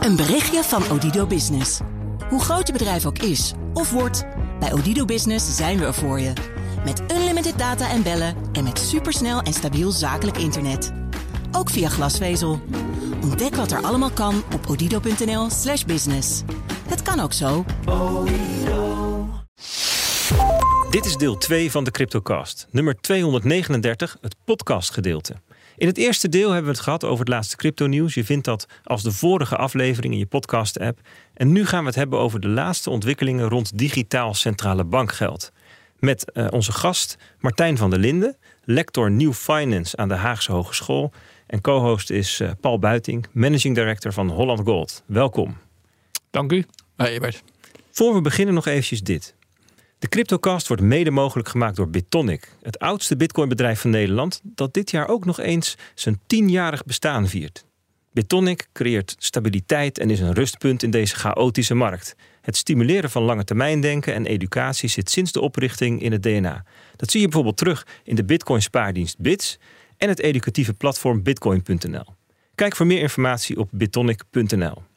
Een berichtje van Odido Business. Hoe groot je bedrijf ook is of wordt, bij Odido Business zijn we er voor je. Met unlimited data en bellen en met supersnel en stabiel zakelijk internet. Ook via glasvezel. Ontdek wat er allemaal kan op odido.nl/slash business. Het kan ook zo. Dit is deel 2 van de CryptoCast, nummer 239, het podcastgedeelte. In het eerste deel hebben we het gehad over het laatste crypto-nieuws. Je vindt dat als de vorige aflevering in je podcast-app. En nu gaan we het hebben over de laatste ontwikkelingen rond digitaal centrale bankgeld. Met uh, onze gast Martijn van der Linden, lector New Finance aan de Haagse Hogeschool. En co-host is uh, Paul Buiting, managing director van Holland Gold. Welkom. Dank u. Hey, Ebert. Voor we beginnen nog eventjes dit. De CryptoCast wordt mede mogelijk gemaakt door Bitonic, het oudste bitcoinbedrijf van Nederland, dat dit jaar ook nog eens zijn tienjarig bestaan viert. Bitonic creëert stabiliteit en is een rustpunt in deze chaotische markt. Het stimuleren van lange termijn denken en educatie zit sinds de oprichting in het DNA. Dat zie je bijvoorbeeld terug in de Bitcoin spaardienst Bits en het educatieve platform bitcoin.nl. Kijk voor meer informatie op bitonic.nl.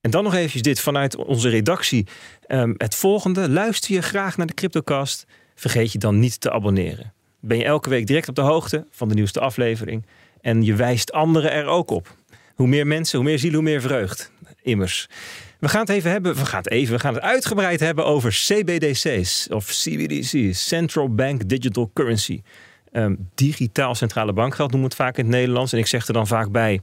En dan nog eventjes dit vanuit onze redactie. Um, het volgende. Luister je graag naar de CryptoCast? Vergeet je dan niet te abonneren. Ben je elke week direct op de hoogte van de nieuwste aflevering. En je wijst anderen er ook op. Hoe meer mensen, hoe meer ziel, hoe meer vreugd. Immers. We gaan het even hebben, we gaan het even, we gaan het uitgebreid hebben over CBDC's of CBDC's, Central Bank Digital Currency. Um, digitaal centrale bankgeld noemen we het vaak in het Nederlands. En ik zeg er dan vaak bij,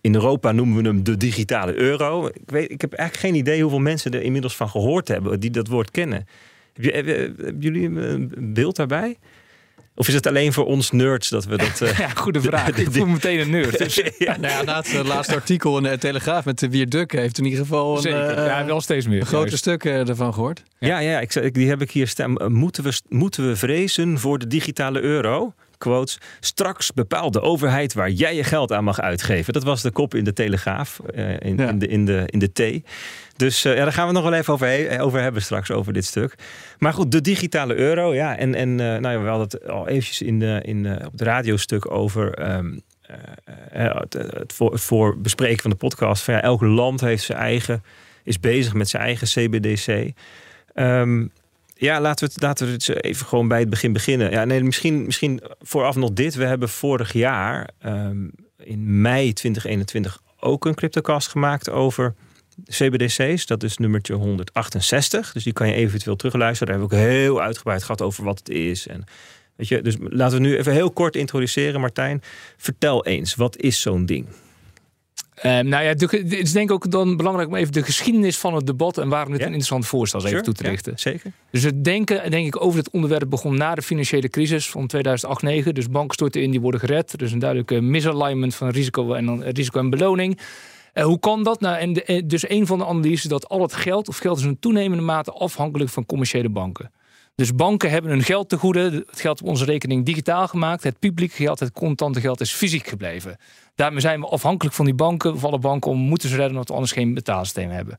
in Europa noemen we hem de digitale euro. Ik, weet, ik heb eigenlijk geen idee hoeveel mensen er inmiddels van gehoord hebben die dat woord kennen. Hebben jullie een beeld daarbij? Of is het alleen voor ons nerds dat we dat... Uh, ja, goede vraag. ik voel me meteen een nerd. Dus. ja, nou ja, na het laatste artikel in de Telegraaf met de Wierduk heeft in ieder geval een, Zeker. Uh, ja, wel steeds meer. Grote stuk ervan gehoord. Ja, ja, ja ik, die heb ik hier staan. Moeten we, moeten we vrezen voor de digitale euro? Quotes. Straks bepaalt de overheid waar jij je geld aan mag uitgeven. Dat was de kop in de Telegraaf, uh, in, ja. in, de, in, de, in de T. Dus uh, ja, daar gaan we nog wel even over, over hebben straks, over dit stuk. Maar goed, de digitale euro, ja. En, en uh, nou ja, we hadden het al eventjes in de, in, op het radiostuk over... Um, het, het, voor, het voor bespreken van de podcast. Van ja, elk land heeft zijn eigen, is bezig met zijn eigen CBDC. Um, ja, laten we, het, laten we het even gewoon bij het begin beginnen. Ja, nee, misschien, misschien vooraf nog dit. We hebben vorig jaar um, in mei 2021 ook een cryptocast gemaakt over CBDC's. Dat is nummertje 168. Dus die kan je eventueel terugluisteren. Daar hebben we ook heel uitgebreid gehad over wat het is. En, weet je, dus laten we nu even heel kort introduceren. Martijn, vertel eens, wat is zo'n ding? Um, nou ja, het is denk ik ook dan belangrijk om even de geschiedenis van het debat en waarom dit ja? een interessant voorstel is sure, even toe te richten. Ja, zeker. Dus het denken, denk ik, over het onderwerp begon na de financiële crisis van 2008-2009. Dus banken storten in, die worden gered. Dus een duidelijke misalignment van risico en, risico en beloning. Uh, hoe kan dat? Nou, en de, dus een van de analyses dat al het geld, of geld is in toenemende mate afhankelijk van commerciële banken. Dus banken hebben hun geld te goede. Het geld op onze rekening digitaal gemaakt. Het publieke geld, het contante geld is fysiek gebleven. Daarmee zijn we afhankelijk van die banken. Vallen banken om moeten ze redden omdat we anders geen betaalsysteem hebben.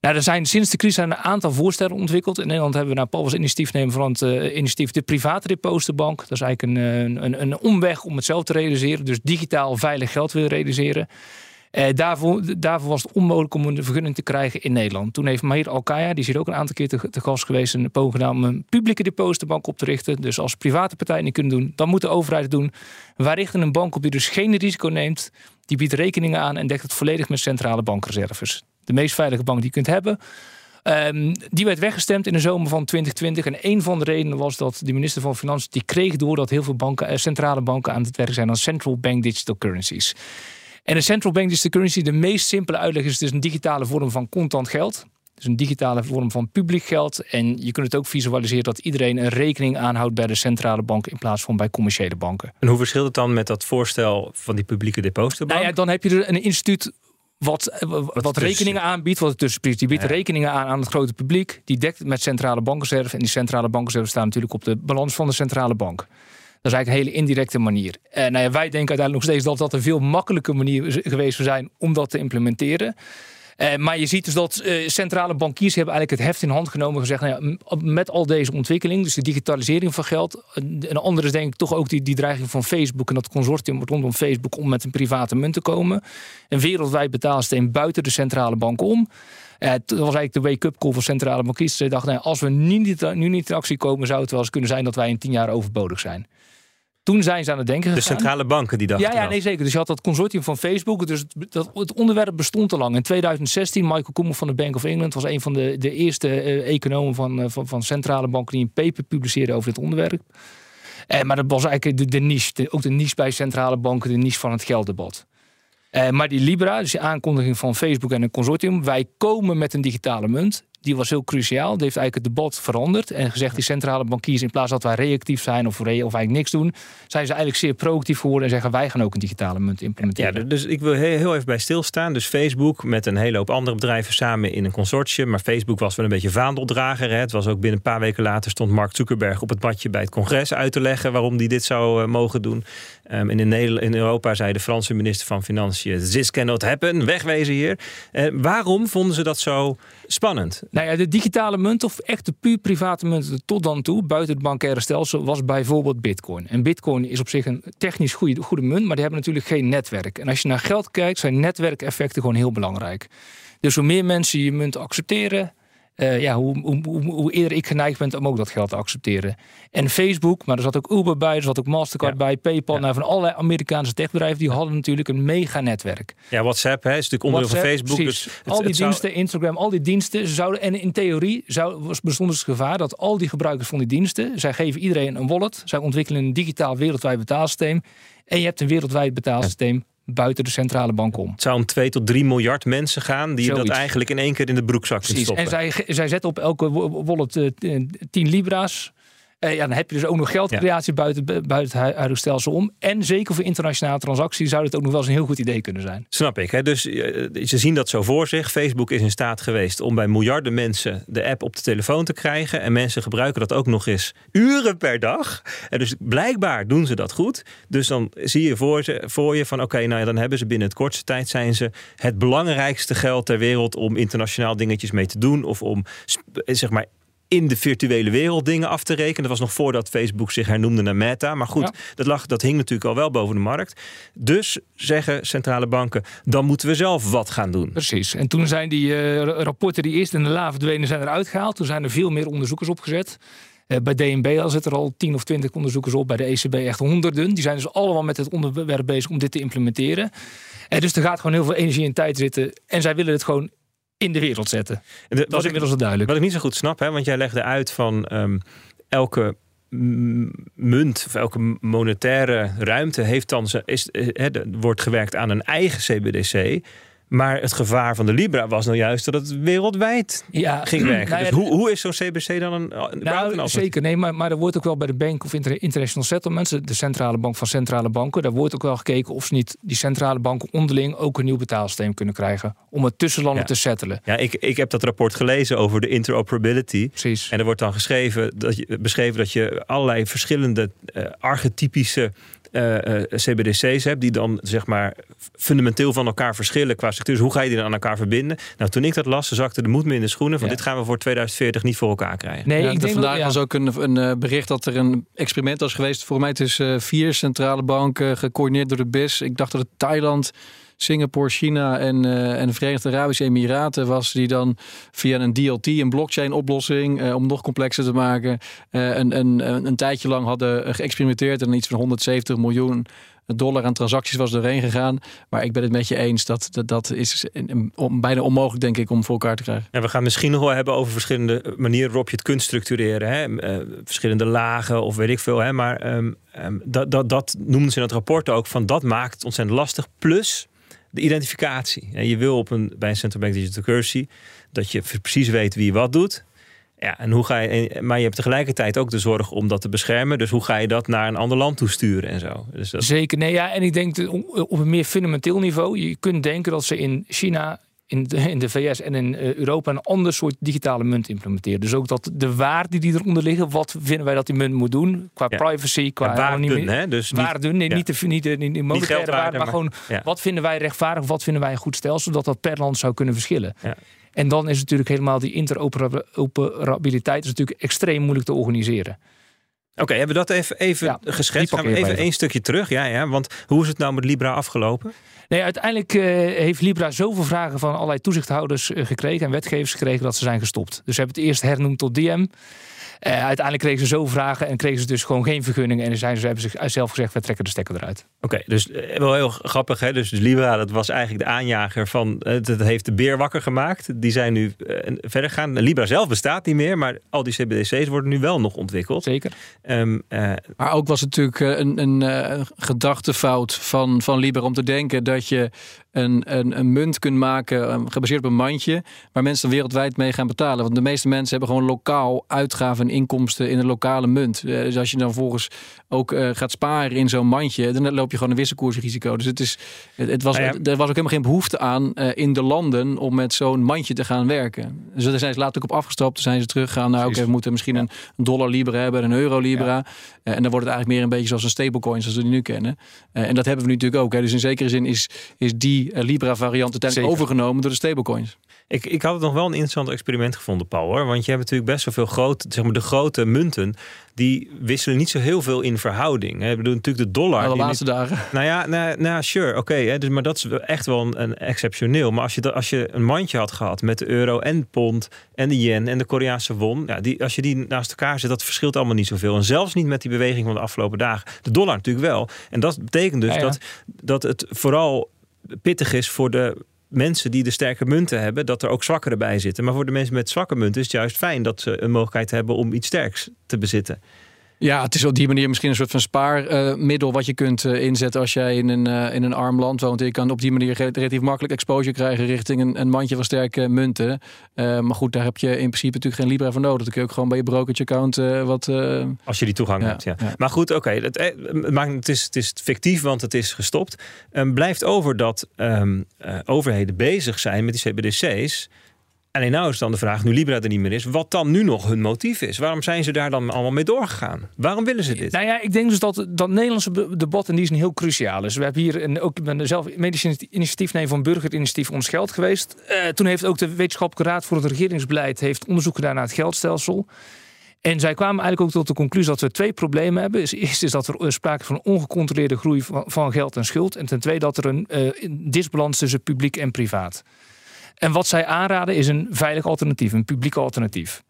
Nou, er zijn sinds de crisis een aantal voorstellen ontwikkeld. In Nederland hebben we nou, Paul was initiatiefnemer van het uh, initiatief de private depositenbank. Dat is eigenlijk een, een, een omweg om het zelf te realiseren. Dus digitaal veilig geld willen realiseren. Uh, daarvoor, was het onmogelijk om een vergunning te krijgen in Nederland. Toen heeft Mahir Alkaya, die is hier ook een aantal keer te, te gast geweest, een poging gedaan om een publieke depositenbank op te richten. Dus als private partijen niet kunnen doen, dan moet de overheid het doen. Wij richten een bank op die dus geen risico neemt. Die biedt rekeningen aan en dekt het volledig met centrale bankreserves. De meest veilige bank die je kunt hebben. Um, die werd weggestemd in de zomer van 2020. En een van de redenen was dat de minister van Financiën die kreeg door dat heel veel banken, centrale banken aan het werk zijn aan central bank digital currencies. En een central bank digital currency, de meest simpele uitleg is dus een digitale vorm van contant geld. Dus een digitale vorm van publiek geld. En je kunt het ook visualiseren dat iedereen een rekening aanhoudt bij de centrale bank in plaats van bij commerciële banken. En hoe verschilt het dan met dat voorstel van die publieke depositobank? Nou ja, dan heb je er een instituut wat, wat, wat rekeningen aanbiedt, wat het tussenprijs. Die biedt ja. rekeningen aan aan het grote publiek. Die dekt het met centrale bankreserve. En die centrale bankreserve staan natuurlijk op de balans van de centrale bank. Dat is eigenlijk een hele indirecte manier. En nou ja, wij denken uiteindelijk nog steeds dat dat een veel makkelijke manier geweest zou zijn om dat te implementeren. Uh, maar je ziet dus dat centrale bankiers hebben eigenlijk het heft in hand genomen en gezegd: nou ja, met al deze ontwikkeling, dus de digitalisering van geld. Een andere is denk ik toch ook die, die dreiging van Facebook en dat consortium rondom Facebook om met een private munt te komen. Een wereldwijd betaalsysteem buiten de centrale bank om. Uh, was eigenlijk de wake-up call van centrale bankiers. Ze dachten, nou, als we nu niet, nu niet in actie komen, zou het wel eens kunnen zijn dat wij in tien jaar overbodig zijn. Toen zijn ze aan het denken gegaan. De centrale banken die dachten Ja, ja nee, zeker. Dus je had dat consortium van Facebook. Dus dat, het onderwerp bestond te lang. In 2016, Michael Koeman van de Bank of England... was een van de, de eerste uh, economen van, uh, van, van centrale banken... die een paper publiceerde over dit onderwerp. Uh, maar dat was eigenlijk de, de niche. De, ook de niche bij centrale banken, de niche van het gelddebat. maar die Libra, dus de aankondiging van Facebook en een consortium... wij komen met een digitale munt die was heel cruciaal. Die heeft eigenlijk het debat veranderd en gezegd die centrale bankiers in plaats dat wij reactief zijn of, of eigenlijk niks doen, zijn ze eigenlijk zeer proactief geworden en zeggen wij gaan ook een digitale munt implementeren. Ja, dus ik wil heel even bij stilstaan. Dus Facebook met een hele hoop andere bedrijven samen in een consortium, maar Facebook was wel een beetje vaandeldrager. Hè. Het was ook binnen een paar weken later stond Mark Zuckerberg op het badje bij het congres uit te leggen waarom hij dit zou uh, mogen doen. Um, in, in Europa zei de Franse minister van Financiën: This cannot happen, wegwezen hier. Uh, waarom vonden ze dat zo spannend? Nou ja, de digitale munt of echt de puur private munt tot dan toe, buiten het bankaire stelsel, was bijvoorbeeld Bitcoin. En Bitcoin is op zich een technisch goede, goede munt, maar die hebben natuurlijk geen netwerk. En als je naar geld kijkt, zijn netwerkeffecten gewoon heel belangrijk. Dus hoe meer mensen je munt accepteren, uh, ja, hoe, hoe, hoe, eerder ik geneigd ben om ook dat geld te accepteren. En Facebook, maar er zat ook Uber bij, er zat ook Mastercard bij, PayPal. Nou, van allerlei Amerikaanse techbedrijven, die hadden natuurlijk een mega netwerk. Ja, WhatsApp hè, is natuurlijk onderdeel van Facebook. Dus het, al die diensten, Instagram, al die diensten, ze zouden, en in theorie zou, bestond dus het gevaar dat al die gebruikers van die diensten, zij geven iedereen een wallet, zij ontwikkelen een digitaal wereldwijd betaalsysteem. En je hebt een wereldwijd betaalsysteem buiten de centrale bank om. Het zou om 2 tot 3 miljard mensen gaan die dat eigenlijk in één keer in de broekzak Precies. stoppen. En zij, zij zetten op elke wallet 10 uh, libra's. Uh, ja, dan heb je dus ook nog geldcreatie buiten, buiten het huidige stelsel om. En zeker voor internationale transacties zou het ook nog wel eens een heel goed idee kunnen zijn. Snap ik. Hè? Dus uh, ze zien dat zo voor zich. Facebook is in staat geweest om bij miljarden mensen de app op de telefoon te krijgen. En mensen gebruiken dat ook nog eens uren per dag. En dus blijkbaar doen ze dat goed. Dus dan zie je voor, ze, voor je van oké, okay, nou ja, dan hebben ze binnen het kortste tijd zijn ze het belangrijkste geld ter wereld om internationaal dingetjes mee te doen. Of om zeg maar in de virtuele wereld dingen af te rekenen. Dat was nog voordat Facebook zich hernoemde naar Meta. Maar goed, dat, lag, dat hing natuurlijk al wel boven de markt. Dus zeggen centrale banken, dan moeten we zelf wat gaan doen. Precies. En toen zijn die uh, rapporten die eerst in de la verdwenen zijn eruit gehaald. Toen zijn er veel meer onderzoekers opgezet. Uh, bij DNB al zitten er al 10 of 20 onderzoekers op. Bij de ECB echt honderden. Die zijn dus allemaal met het onderwerp bezig om dit te implementeren. En dus er gaat gewoon heel veel energie en tijd zitten. En zij willen het gewoon in de wereld zetten. De, dat is inmiddels duidelijk. Wat ik niet zo goed snap, hè, want jij legde uit van um, elke munt of elke monetaire ruimte heeft dan is, he, eh, wordt gewerkt aan een eigen CBDC. Maar het gevaar van de Libra was nou juist dat het wereldwijd ja, ging werken. Nou dus hoe, hoe is zo'n CBC dan een, nou, Zeker, nee, maar, maar er wordt ook wel bij de Bank of International Settlements, de centrale bank van centrale banken, daar wordt ook wel gekeken of ze niet die centrale banken onderling ook een nieuw betaalsysteem kunnen krijgen om het tussenlanden te settelen. Ja, ik, ik heb dat rapport gelezen over de interoperability. Precies. En er wordt dan geschreven dat je, beschreven dat je allerlei verschillende uh, archetypische uh, uh, CBDC's hebt, die dan zeg maar fundamenteel van elkaar verschillen qua. Dus hoe ga je die dan aan elkaar verbinden? Nou, toen ik dat las, zakte de moed me in de schoenen van dit gaan we voor 2040 niet voor elkaar krijgen. Nee, ik denk vandaag was ook een, een, eh, bericht dat er een experiment was geweest. Voor mij tussen vier centrale banken, gecoördineerd door de BIS. Ik dacht dat het Thailand. Singapore, China en, uh, en de Verenigde Arabische Emiraten was die dan via een DLT, een blockchain oplossing, uh, om nog complexer te maken, uh, een, een, een tijdje lang hadden geëxperimenteerd en iets van 170 miljoen dollar aan transacties was doorheen gegaan. Maar ik ben het met je eens dat dat, dat is bijna onmogelijk, denk ik, om voor elkaar te krijgen. En we gaan misschien nog wel hebben over verschillende manieren waarop je het kunt structureren. Hè? verschillende lagen of weet ik veel. Hè? Maar um, um, dat, dat, dat noemden ze in het rapport ook van dat maakt het ontzettend lastig. Plus de identificatie. En je wil op een, bij een central bank digital currency dat je precies weet wie wat doet. Ja, en hoe ga je, maar je hebt tegelijkertijd ook de zorg om dat te beschermen. Dus hoe ga je dat naar een ander land toe sturen en zo? Dus dat... Zeker, nee, ja. En ik denk op een meer fundamenteel niveau. Je kunt denken dat ze in China in de, in de VS en in eh, Europa een ander soort digitale munt implementeren. Dus ook dat de waarden die eronder liggen, wat vinden wij dat die munt moet doen qua Ja. privacy, qua waarden, hè? Dus niet- waarden, nee, ja. niet, de, niet, de, niet de monetaire waarde, maar, maar- gewoon ja. wat vinden wij rechtvaardig, wat vinden wij een goed stelsel, dat dat per land zou kunnen verschillen. En dan is natuurlijk helemaal die interoperabiliteit is natuurlijk extreem moeilijk te organiseren. Oké, hebben we dat even, even Ja, geschetst? Gaan we even even. één stukje terug? Ja, ja, want hoe is het nou met Libra afgelopen? Nee, uiteindelijk eh, heeft Libra zoveel vragen van allerlei toezichthouders eh, gekregen en wetgevers gekregen dat ze zijn gestopt. Dus ze hebben het eerst hernoemd tot DM. Eh, uiteindelijk kregen ze zoveel vragen en kregen ze dus gewoon geen vergunning. En zijn ze, hebben ze zelf gezegd, we trekken de stekker eruit. Oké, dus eh, wel heel grappig. Hè? Dus Libra, dat was eigenlijk de aanjager van... eh, dat heeft de beer wakker gemaakt. Die zijn nu verder gegaan. Libra zelf bestaat niet meer, maar al die CBDC's worden nu wel nog ontwikkeld. Zeker. Ehm, eh, Maar ook was het natuurlijk een, een eh, gedachtefout van, van Libra om te denken dat je een, een, een munt kunt maken eh, gebaseerd op een mandje, waar mensen wereldwijd mee gaan betalen. Want de meeste mensen hebben gewoon lokaal uitgaven en inkomsten in een lokale munt. Eh, dus als je dan volgens ook eh, gaat sparen in zo'n mandje, dan loop je gewoon een wisselkoersrisico. Dus het, is, het, het was, Nou ja. er was ook helemaal geen behoefte aan in de landen om met zo'n mandje te gaan werken. Dus daar zijn ze later ook op afgestapt. Toen zijn ze teruggegaan. Nou, oké, we moeten misschien een dollar Libra hebben, een euro Libra. En dan wordt het eigenlijk meer een beetje zoals een stablecoin zoals we die nu kennen. En dat hebben we nu natuurlijk ook. Hè. Dus in zekere zin is, is die eh, Libra variant uiteindelijk Zeker. overgenomen door de stablecoins. ik, ik had het nog wel een interessant experiment gevonden, Paul. Hoor. Want je hebt natuurlijk best wel veel grote... Zeg maar de grote munten, die wisselen niet zo heel veel in verhouding. hè. Ik bedoel, natuurlijk de dollar... Maar de laatste dagen. Nou ja, nou, nou sure, oké. dus, maar dat is echt wel een, een exceptioneel. Maar als je, als je een mandje had gehad met de euro en de pond en de yen en de Koreaanse won, ja, die, als je die naast elkaar zet, dat verschilt allemaal niet zoveel. En zelfs niet met die beweging van de afgelopen dagen. De dollar natuurlijk wel. En dat betekent dus Ja, ja. Dat, dat het vooral pittig is voor de mensen die de sterke munten hebben, dat er ook zwakkere bij zitten. Maar voor de mensen met zwakke munten is het juist fijn dat ze een mogelijkheid hebben om iets sterks te bezitten. Ja, het is op die manier misschien een soort van spaarmiddel wat je kunt eh, inzetten als jij in een, eh, in een arm land woont. En je kan op die manier re- relatief makkelijk exposure krijgen richting een, een mandje van sterke munten. Eh, maar goed, daar heb je in principe natuurlijk geen Libra voor nodig. Dan kun je ook gewoon bij je brokerage account wat... Als je die toegang Ja, hebt, ja. ja. Maar goed, oké. het, eh, het maakt- het, is, het is fictief, want het is gestopt. Ehm, blijft over dat ehm, eh, overheden bezig zijn met die CBDC's. Alleen nou is dan de vraag, nu Libra er niet meer is, wat dan nu nog hun motief is. Waarom zijn ze daar dan allemaal mee doorgegaan? Waarom willen ze dit? Nou ja, ik denk dus dat dat Nederlandse debat in die zin heel cruciaal is. We hebben hier een, ook ben zelf medisch initiatiefnemer van burgerinitiatief Ons Geld geweest. Eh, toen heeft ook de Wetenschappelijke Raad voor het Regeringsbeleid heeft onderzoek gedaan naar het geldstelsel. En zij kwamen eigenlijk ook tot de conclusie dat we twee problemen hebben. Is, eerst is dat er eh, sprake van ongecontroleerde groei van, van geld en schuld. En ten tweede dat er een eh, disbalans tussen publiek en privaat. En wat zij aanraden is een veilig alternatief, een publiek alternatief.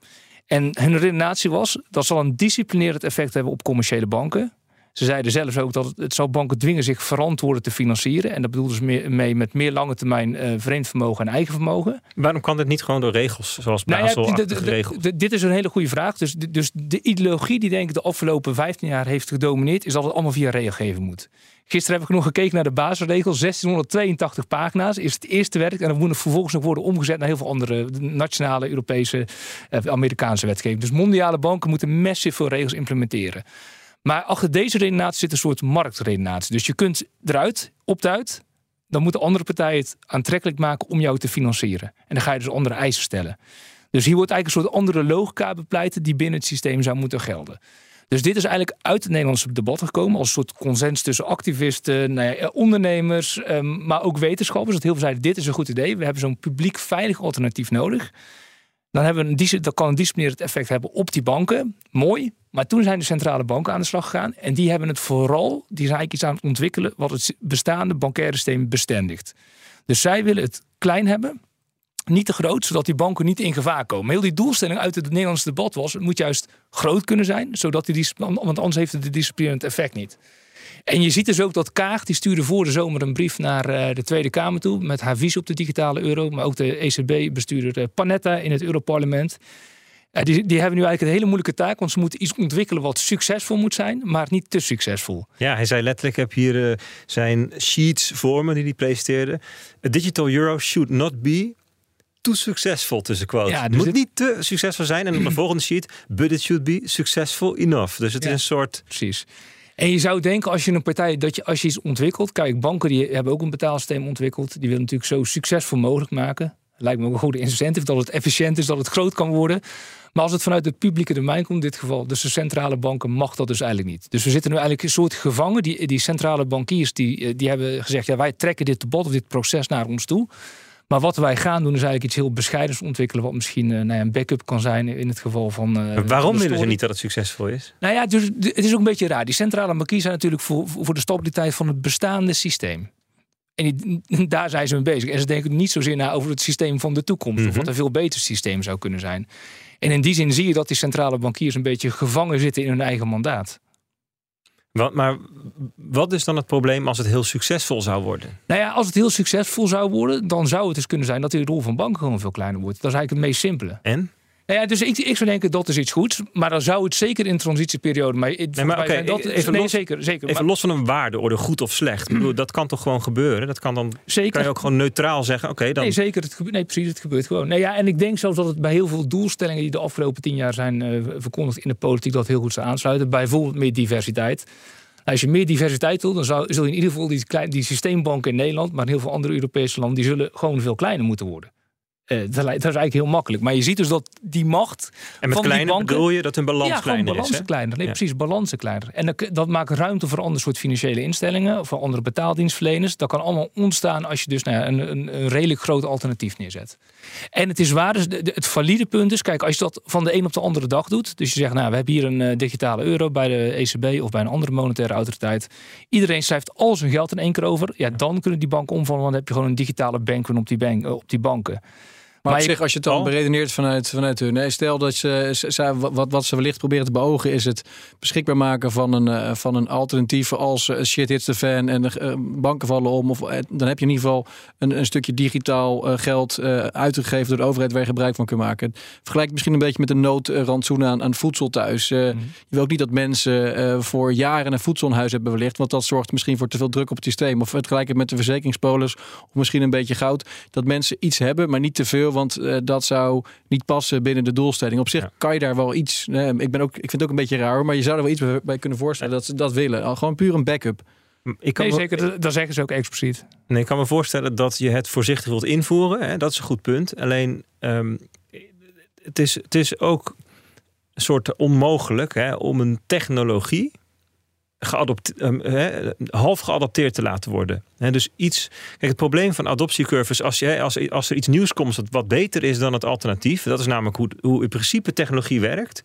En hun redenatie was dat zal een disciplinerend effect hebben op commerciële banken. Ze zeiden zelfs ook dat het, het zal banken dwingen zich verantwoorden te financieren. En dat bedoelden ze meer, mee met meer lange termijn eh vreemd vermogen en eigen vermogen. Waarom kan dit niet gewoon door regels, zoals Nou ja, Basel d- geregeld? d- dit is een hele goede vraag. Dus, dus de ideologie die denk ik de afgelopen 15 jaar heeft gedomineerd, is dat het allemaal via regelgeving moet. Gisteren heb ik nog gekeken naar de basisregel. 1682 pagina's is het eerste werk. En dat moet vervolgens nog worden omgezet naar heel veel andere nationale, Europese, eh, Amerikaanse wetgeving. Dus mondiale banken moeten massief veel regels implementeren. Maar achter deze redenatie zit een soort marktredenatie. Dus je kunt eruit, opt-uit. Dan moeten andere partijen het aantrekkelijk maken om jou te financieren. En dan ga je dus andere eisen stellen. Dus hier wordt eigenlijk een soort andere logica bepleit die binnen het systeem zou moeten gelden. Dus dit is eigenlijk uit het Nederlandse debat gekomen als een soort consens tussen activisten, nou ja, ondernemers, ehm, maar ook wetenschappers. Dat heel veel zeiden: dit is een goed idee. We hebben zo'n publiek veilig alternatief nodig. Dan hebben we een, kan een disciplinerend effect hebben op die banken. Mooi. Maar toen zijn de centrale banken aan de slag gegaan. En die hebben het vooral, die zijn eigenlijk iets aan het ontwikkelen wat het bestaande bankaire systeem bestendigt. Dus zij willen het klein hebben, niet te groot, zodat die banken niet in gevaar komen. Heel die doelstelling uit het Nederlandse debat was: het moet juist groot kunnen zijn, zodat die, want anders heeft het het disciplinerend effect niet. En je ziet dus ook dat Kaag, die stuurde voor de zomer een brief naar eh, de Tweede Kamer toe. met haar visie op de digitale euro. Maar ook de ECB-bestuurder eh, Panetta in het Europarlement. Eh, die, die hebben nu eigenlijk een hele moeilijke taak. Want ze moeten iets ontwikkelen wat succesvol moet zijn, maar niet te succesvol. Ja, hij zei letterlijk, ik heb hier zijn sheets voor me die hij presenteerde. A digital euro should not be too successful tussen quotes. Ja, het dus moet dit- niet te succesvol zijn. En op de volgende sheet, but it should be successful enough. Dus het Ja. is een soort... Precies. En je zou denken als je een partij dat je als je iets ontwikkelt, kijk, banken die hebben ook een betaalsysteem ontwikkeld, die willen natuurlijk zo succesvol mogelijk maken. Lijkt me ook een goede incentive dat het efficiënt is, dat het groot kan worden. Maar als het vanuit het publieke domein komt, in dit geval, dus de centrale banken, mag dat dus eigenlijk niet. Dus we zitten nu eigenlijk een soort gevangen. Die, die centrale bankiers die, eh, die hebben gezegd: ja, wij trekken dit debat of dit proces naar ons toe. Maar wat wij gaan doen is eigenlijk iets heel bescheidens ontwikkelen, wat misschien uh, nou ja, een backup kan zijn in het geval van. Uh, waarom willen ze niet dat het succesvol is? Nou ja, dus, het is ook een beetje raar. Die centrale bankiers zijn natuurlijk voor, voor de stabiliteit van het bestaande systeem. En die, daar zijn ze mee bezig. En ze denken niet zozeer na over het systeem van de toekomst. Of mhm. wat een veel beter systeem zou kunnen zijn. En in die zin zie je dat die centrale bankiers een beetje gevangen zitten in hun eigen mandaat. Wat, maar wat is dan het probleem als het heel succesvol zou worden? Nou ja, als het heel succesvol zou worden, dan zou het dus kunnen zijn dat die rol van banken gewoon veel kleiner wordt. Dat is eigenlijk het meest simpele. En? Nou ja, dus ik, ik zou denken dat is iets goeds, maar dan zou het zeker in transitieperiode. Maar, nee, maar okay, dat, even nee, los, zeker, zeker. Even los van een waardeorde, goed of slecht. bedoel, dat kan toch gewoon gebeuren? Dat kan dan zeker. kan je ook gewoon neutraal zeggen. Oké, dan. Nee, zeker. Het gebeurt, nee, precies. Het gebeurt gewoon. Nee, ja, en ik denk zelfs dat het bij heel veel doelstellingen die de afgelopen tien jaar zijn uh, verkondigd in de politiek, dat heel goed zou aansluiten. Bijvoorbeeld meer diversiteit. Als je meer diversiteit wil, dan zou, zul je in ieder geval die, die systeembanken in Nederland, maar in heel veel andere Europese landen, die zullen gewoon veel kleiner moeten worden. Uh, dat, dat, is eigenlijk heel makkelijk. Maar je ziet dus dat die macht. En met van kleiner die banken, bedoel je dat hun balans ja, kleiner is? kleiner. Nee, precies, balansen kleiner. En dat, dat, maakt ruimte voor ander soort financiële instellingen. Of voor andere betaaldienstverleners. Dat kan allemaal ontstaan als je dus nou ja, een, een, een, redelijk groot alternatief neerzet. En het is waar, dus het valide punt is: kijk, als je dat van de een op de andere dag doet. Dus je zegt, nou, we hebben hier een uh, digitale euro bij de ECB of bij een andere monetaire autoriteit. Iedereen schrijft al zijn geld in één keer over. Ja, dan kunnen die banken omvallen. Want dan heb je gewoon een digitale bankrun op die, bank, op die banken. Maar, op zich, als je het dan beredeneert vanuit, vanuit hun. Nee, stel dat ze, ze, wat, wat ze wellicht proberen te beogen, is het beschikbaar maken van een, uh, van een alternatief als uh, shit hits de fan en uh, banken vallen om. Of, dan heb je in ieder geval een, een stukje digitaal geld uitgegeven door de overheid waar je gebruik van kunt maken. Vergelijk misschien een beetje met een noodrandsoen aan, aan voedsel thuis. Mhm. Je wil ook niet dat mensen voor jaren een voedsel in huis hebben wellicht, want dat zorgt misschien voor te veel druk op het systeem. Of vergelijken met de verzekeringspolis, of misschien een beetje goud. Dat mensen iets hebben, maar niet te veel want uh, dat zou niet passen binnen de doelstelling. Op zich kan je daar wel iets. Uh, ik, ben ook, ik vind het ook een beetje raar, maar je zou er wel iets bij kunnen voorstellen dat ze dat willen. Al gewoon puur een backup. Ik kan nee, zeker. Dat zeggen ze ook expliciet. Nee, ik kan me voorstellen dat je het voorzichtig wilt invoeren. Hè? Dat is een goed punt. Alleen, um, het, is, het is ook een soort onmogelijk hè, om een technologie um, half geadopteerd te laten worden. dus iets. Kijk, het probleem van adoptiecurves, als, je, als, als er iets nieuws komt dat wat beter is dan het alternatief, dat is namelijk hoe, hoe in principe technologie werkt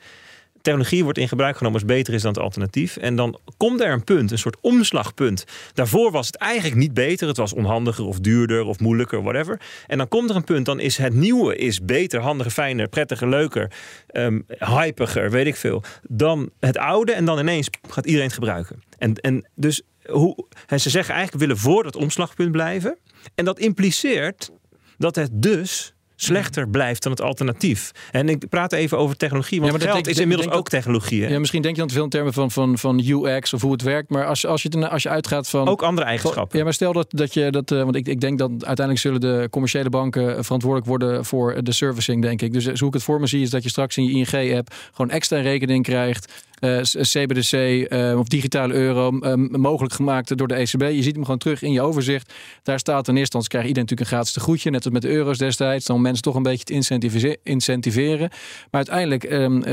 technologie wordt in gebruik genomen als beter is dan het alternatief. En dan komt er een punt, een soort omslagpunt. Daarvoor was het eigenlijk niet beter. Het was onhandiger of duurder of moeilijker, whatever. En dan komt er een punt, dan is het nieuwe is beter, handiger, fijner, prettiger, leuker, um, hypiger, weet ik veel, dan het oude. En dan ineens gaat iedereen het gebruiken. En, en dus hoe, ze zeggen eigenlijk, willen voor dat omslagpunt blijven. En dat impliceert dat het dus slechter blijft dan het alternatief. En ik praat even over technologie, want ja, geld is inmiddels ook technologie. Hè? Ja, misschien denk je dan te veel in termen van, van, van UX of hoe het werkt. Maar als, als, je, als je uitgaat van... Ook andere eigenschappen. Ja, maar stel dat, dat je dat... Uh, want ik, ik denk dat uiteindelijk zullen de commerciële banken verantwoordelijk worden voor de servicing, denk ik. Dus hoe ik het voor me zie is dat je straks in je ING-app gewoon extra rekening krijgt eh, CBDC uh, eh, of digitale euro uh, mogelijk gemaakt door de ECB. Je ziet hem gewoon terug in je overzicht. Daar staat in eerste instantie krijgt iedereen natuurlijk een gratis tegoedje. Net als met de euro's destijds. Dan mensen toch een beetje te incentiveren. Maar uiteindelijk, um,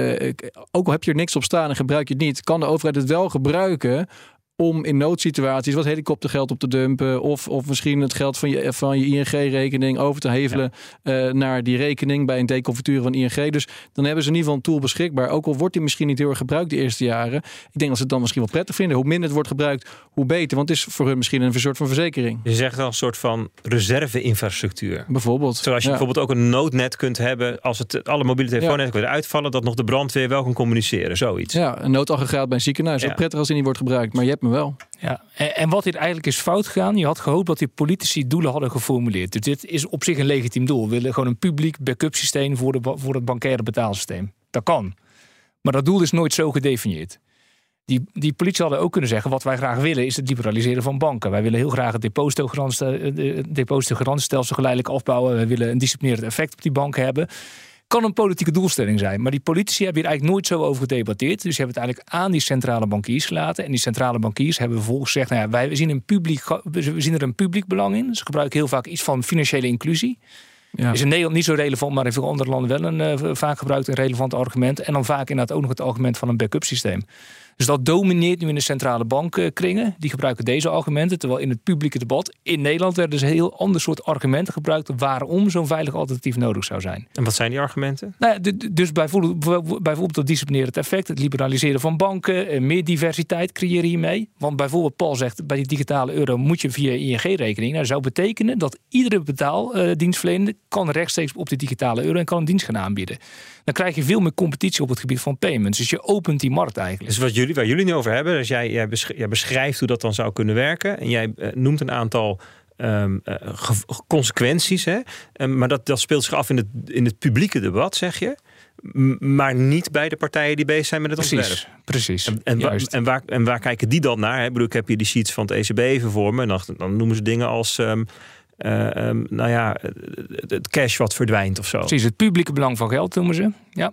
ook al heb je er niks op staan en gebruik je het niet, kan de overheid het wel gebruiken om in noodsituaties wat helikoptergeld op te dumpen. Of, of misschien het geld van je, van je ING-rekening over te hevelen eh, naar die rekening bij een deconvertuur van ING. Dus dan hebben ze in ieder geval een tool beschikbaar. Ook al wordt die misschien niet heel erg gebruikt de eerste jaren. Ik denk dat ze het dan misschien wel prettig vinden. Hoe minder het wordt gebruikt, hoe beter. Want het is voor hun misschien een soort van verzekering. Je zegt wel een soort van reserve-infrastructuur. Bijvoorbeeld. Zoals je bijvoorbeeld ook een noodnet kunt hebben als het alle mobiele telefoonnetwerken weer uitvallen, dat nog de brandweer wel kan communiceren. Zoiets. Ja, een noodaggregaat bij een ziekenhuis. Ja. prettig als die niet wordt gebruikt. Maar je hebt wel. Ja, en, wat dit eigenlijk is fout gegaan, je had gehoopt dat die politici doelen hadden geformuleerd. Dus dit is op zich een legitiem doel. We willen gewoon een publiek backup systeem voor, de, voor het bankaire betaalsysteem. Dat kan. Maar dat doel is nooit zo gedefinieerd. Die, die politie hadden ook kunnen zeggen: wat wij graag willen is het liberaliseren van banken. Wij willen heel graag het depositogarantiestelsel geleidelijk afbouwen. Wij willen een disciplinerend effect op die banken hebben. Kan een politieke doelstelling zijn. Maar die politici hebben hier eigenlijk nooit zo over gedebatteerd. Dus ze hebben het eigenlijk aan die centrale bankiers gelaten. En die centrale bankiers hebben vervolgens gezegd: nou ja, wij zien, een publiek, we zien er een publiek belang in. Ze gebruiken heel vaak iets van financiële inclusie. Ja. Is in Nederland niet zo relevant, maar in veel andere landen wel een uh, vaak gebruikt een relevant argument. En dan vaak inderdaad ook nog het argument van een backup systeem. Dus dat domineert nu in de centrale bankkringen. Die gebruiken deze argumenten. Terwijl in het publieke debat in Nederland werden dus een heel ander soort argumenten gebruikt. waarom zo'n veilig alternatief nodig zou zijn. En wat zijn die argumenten? Nou ja, dus bijvoorbeeld, bijvoorbeeld het disciplinerend effect, het liberaliseren van banken, eh, meer diversiteit creëren hiermee. Want bijvoorbeeld, Paul zegt bij die digitale euro moet je via ING-rekening. Nou, dat zou betekenen dat iedere betaaldienstverlener kan rechtstreeks op de digitale euro en kan een dienst gaan aanbieden dan krijg je veel meer competitie op het gebied van payments. Dus je opent die markt eigenlijk. Dus wat jullie, waar jullie nu over hebben, dus jij, jij, beschrijft hoe dat dan zou kunnen werken. En jij eh, noemt een aantal um, consequenties. Hè? Um, maar dat, dat speelt zich af in het, in het publieke debat, zeg je. maar niet bij de partijen die bezig zijn met het precies, ontwerp. Precies. En, en, en, waar, en waar kijken die dan naar? Hè? Ik, bedoel, ik heb hier die sheets van het ECB even voor me. En dan, dan noemen ze dingen als. Um, uh, um, nou ja, het cash wat verdwijnt of zo. Precies, het publieke belang van geld noemen ze. Ja.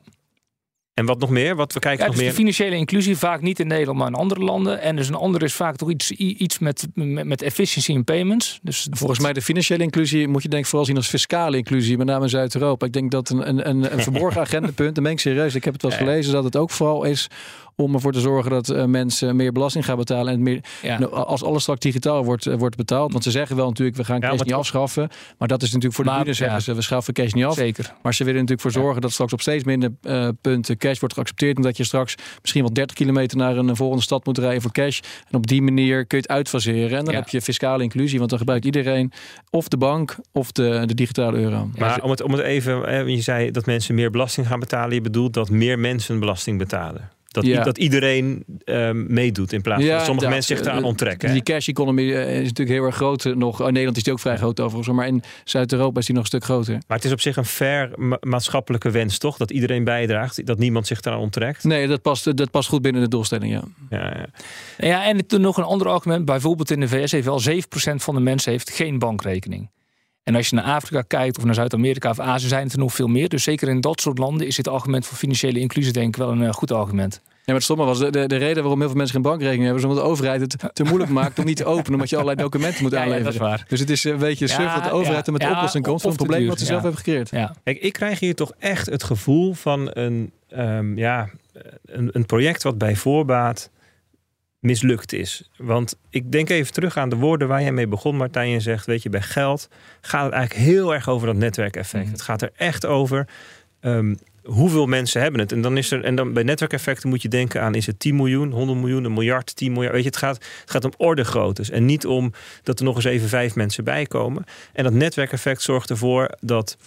En wat nog meer? Wat we kijken ja, nog dus meer? De financiële inclusie vaak niet in Nederland, maar in andere landen. En dus een ander is vaak toch iets, iets met, met, met efficiency in payments. Dus Volgens mij de financiële inclusie moet je denk ik vooral zien als fiscale inclusie, met name in Zuid-Europa. Ik denk dat een, een, een verborgen agendapunt, en ben ik serieus, ik heb het wel eens gelezen, dat het ook vooral is om ervoor te zorgen dat uh, mensen meer belasting gaan betalen. En meer, nou, als alles straks digitaal wordt, uh, wordt betaald. Want ze zeggen wel natuurlijk, we gaan cash niet afschaffen. Maar dat is natuurlijk voor de buren zeggen ze, we schaffen cash niet af. Zeker. Maar ze willen natuurlijk voor zorgen dat straks op steeds minder uh, punten cash wordt geaccepteerd. Omdat je straks misschien wel 30 kilometer naar een volgende stad moet rijden voor cash. En op die manier kun je het uitfaseren. En dan heb je fiscale inclusie. Want dan gebruikt iedereen of de bank of de, de digitale euro. Maar om het, om het even, je zei dat mensen meer belasting gaan betalen. Je bedoelt dat meer mensen belasting betalen. Dat, ja. dat iedereen um, meedoet in plaats van sommige mensen zich eraan eh, onttrekken. Die cash economy eh, is natuurlijk heel erg groot eh, nog. In Nederland is die ook vrij groot overigens. Maar in Zuid-Europa is die nog een stuk groter. Maar het is op zich een fair maatschappelijke wens, toch? Dat iedereen bijdraagt. Dat niemand zich eraan onttrekt. Nee, dat past, dat past goed binnen de doelstelling, ja. Ja, ja. ja en toen nog een ander argument. Bijvoorbeeld in de VS heeft wel 7% van de mensen heeft geen bankrekening. En als je naar Afrika kijkt of naar Zuid-Amerika of Azië, zijn het er nog veel meer. Dus zeker in dat soort landen is dit argument voor financiële inclusie denk ik wel een uh, goed argument. Ja, maar het stomme was de, de, de, reden waarom heel veel mensen geen bankrekening hebben, is omdat de overheid het te moeilijk maakt om niet te openen, omdat je allerlei documenten moet ja, aanleveren. Ja, dat is waar. Dus het is een beetje suf dat de overheid er met de oplossing komt van een probleem wat ze zelf hebben gecreëerd. Ja. Kijk, ik krijg hier toch echt het gevoel van een, um, ja, een, een project wat bij voorbaat mislukt is. Want ik denk even terug aan de woorden waar jij mee begon, Martijn. Je zegt, weet je, bij geld gaat het eigenlijk heel erg over dat netwerkeffect. Mm. Het gaat er echt over um, hoeveel mensen hebben het. En dan is er, en dan bij netwerkeffecten moet je denken aan: is het 10 miljoen, 100 miljoen, een miljard, 10 miljard. Weet je, het gaat, het gaat om ordegroottes. En niet om dat er nog eens even vijf mensen bij komen. En dat netwerkeffect zorgt ervoor dat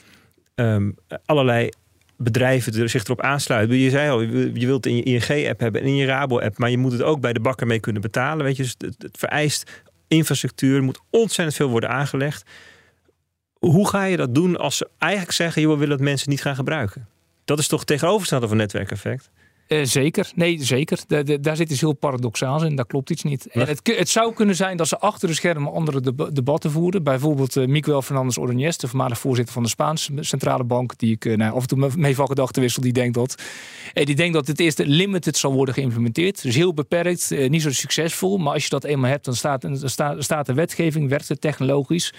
um, allerlei bedrijven zich erop aansluiten. Je zei al, je wilt in je ING-app hebben en in je Rabo-app, maar je moet het ook bij de bakker mee kunnen betalen. Weet je, dus het, vereist infrastructuur, moet ontzettend veel worden aangelegd. Hoe ga je dat doen als ze eigenlijk zeggen, je we willen dat mensen niet gaan gebruiken? Dat is toch tegenovergestelde van netwerkeffect? Uh, zeker, nee, zeker. daar zit iets heel paradoxaals in. Daar klopt iets niet. En het, het, zou kunnen zijn dat ze achter de schermen andere debatten voeren. Bijvoorbeeld uh, Miguel Fernandez Ordóñez, de voormalig voorzitter van de Spaanse centrale bank, die ik uh, nou, af en toe mee van gedachten wissel. Die denkt dat, die denkt dat het eerst limited zal worden geïmplementeerd. Dus heel beperkt, niet zo succesvol. Maar als je dat eenmaal hebt, dan staat, dan staat, staat de wetgeving, werkt het technologisch.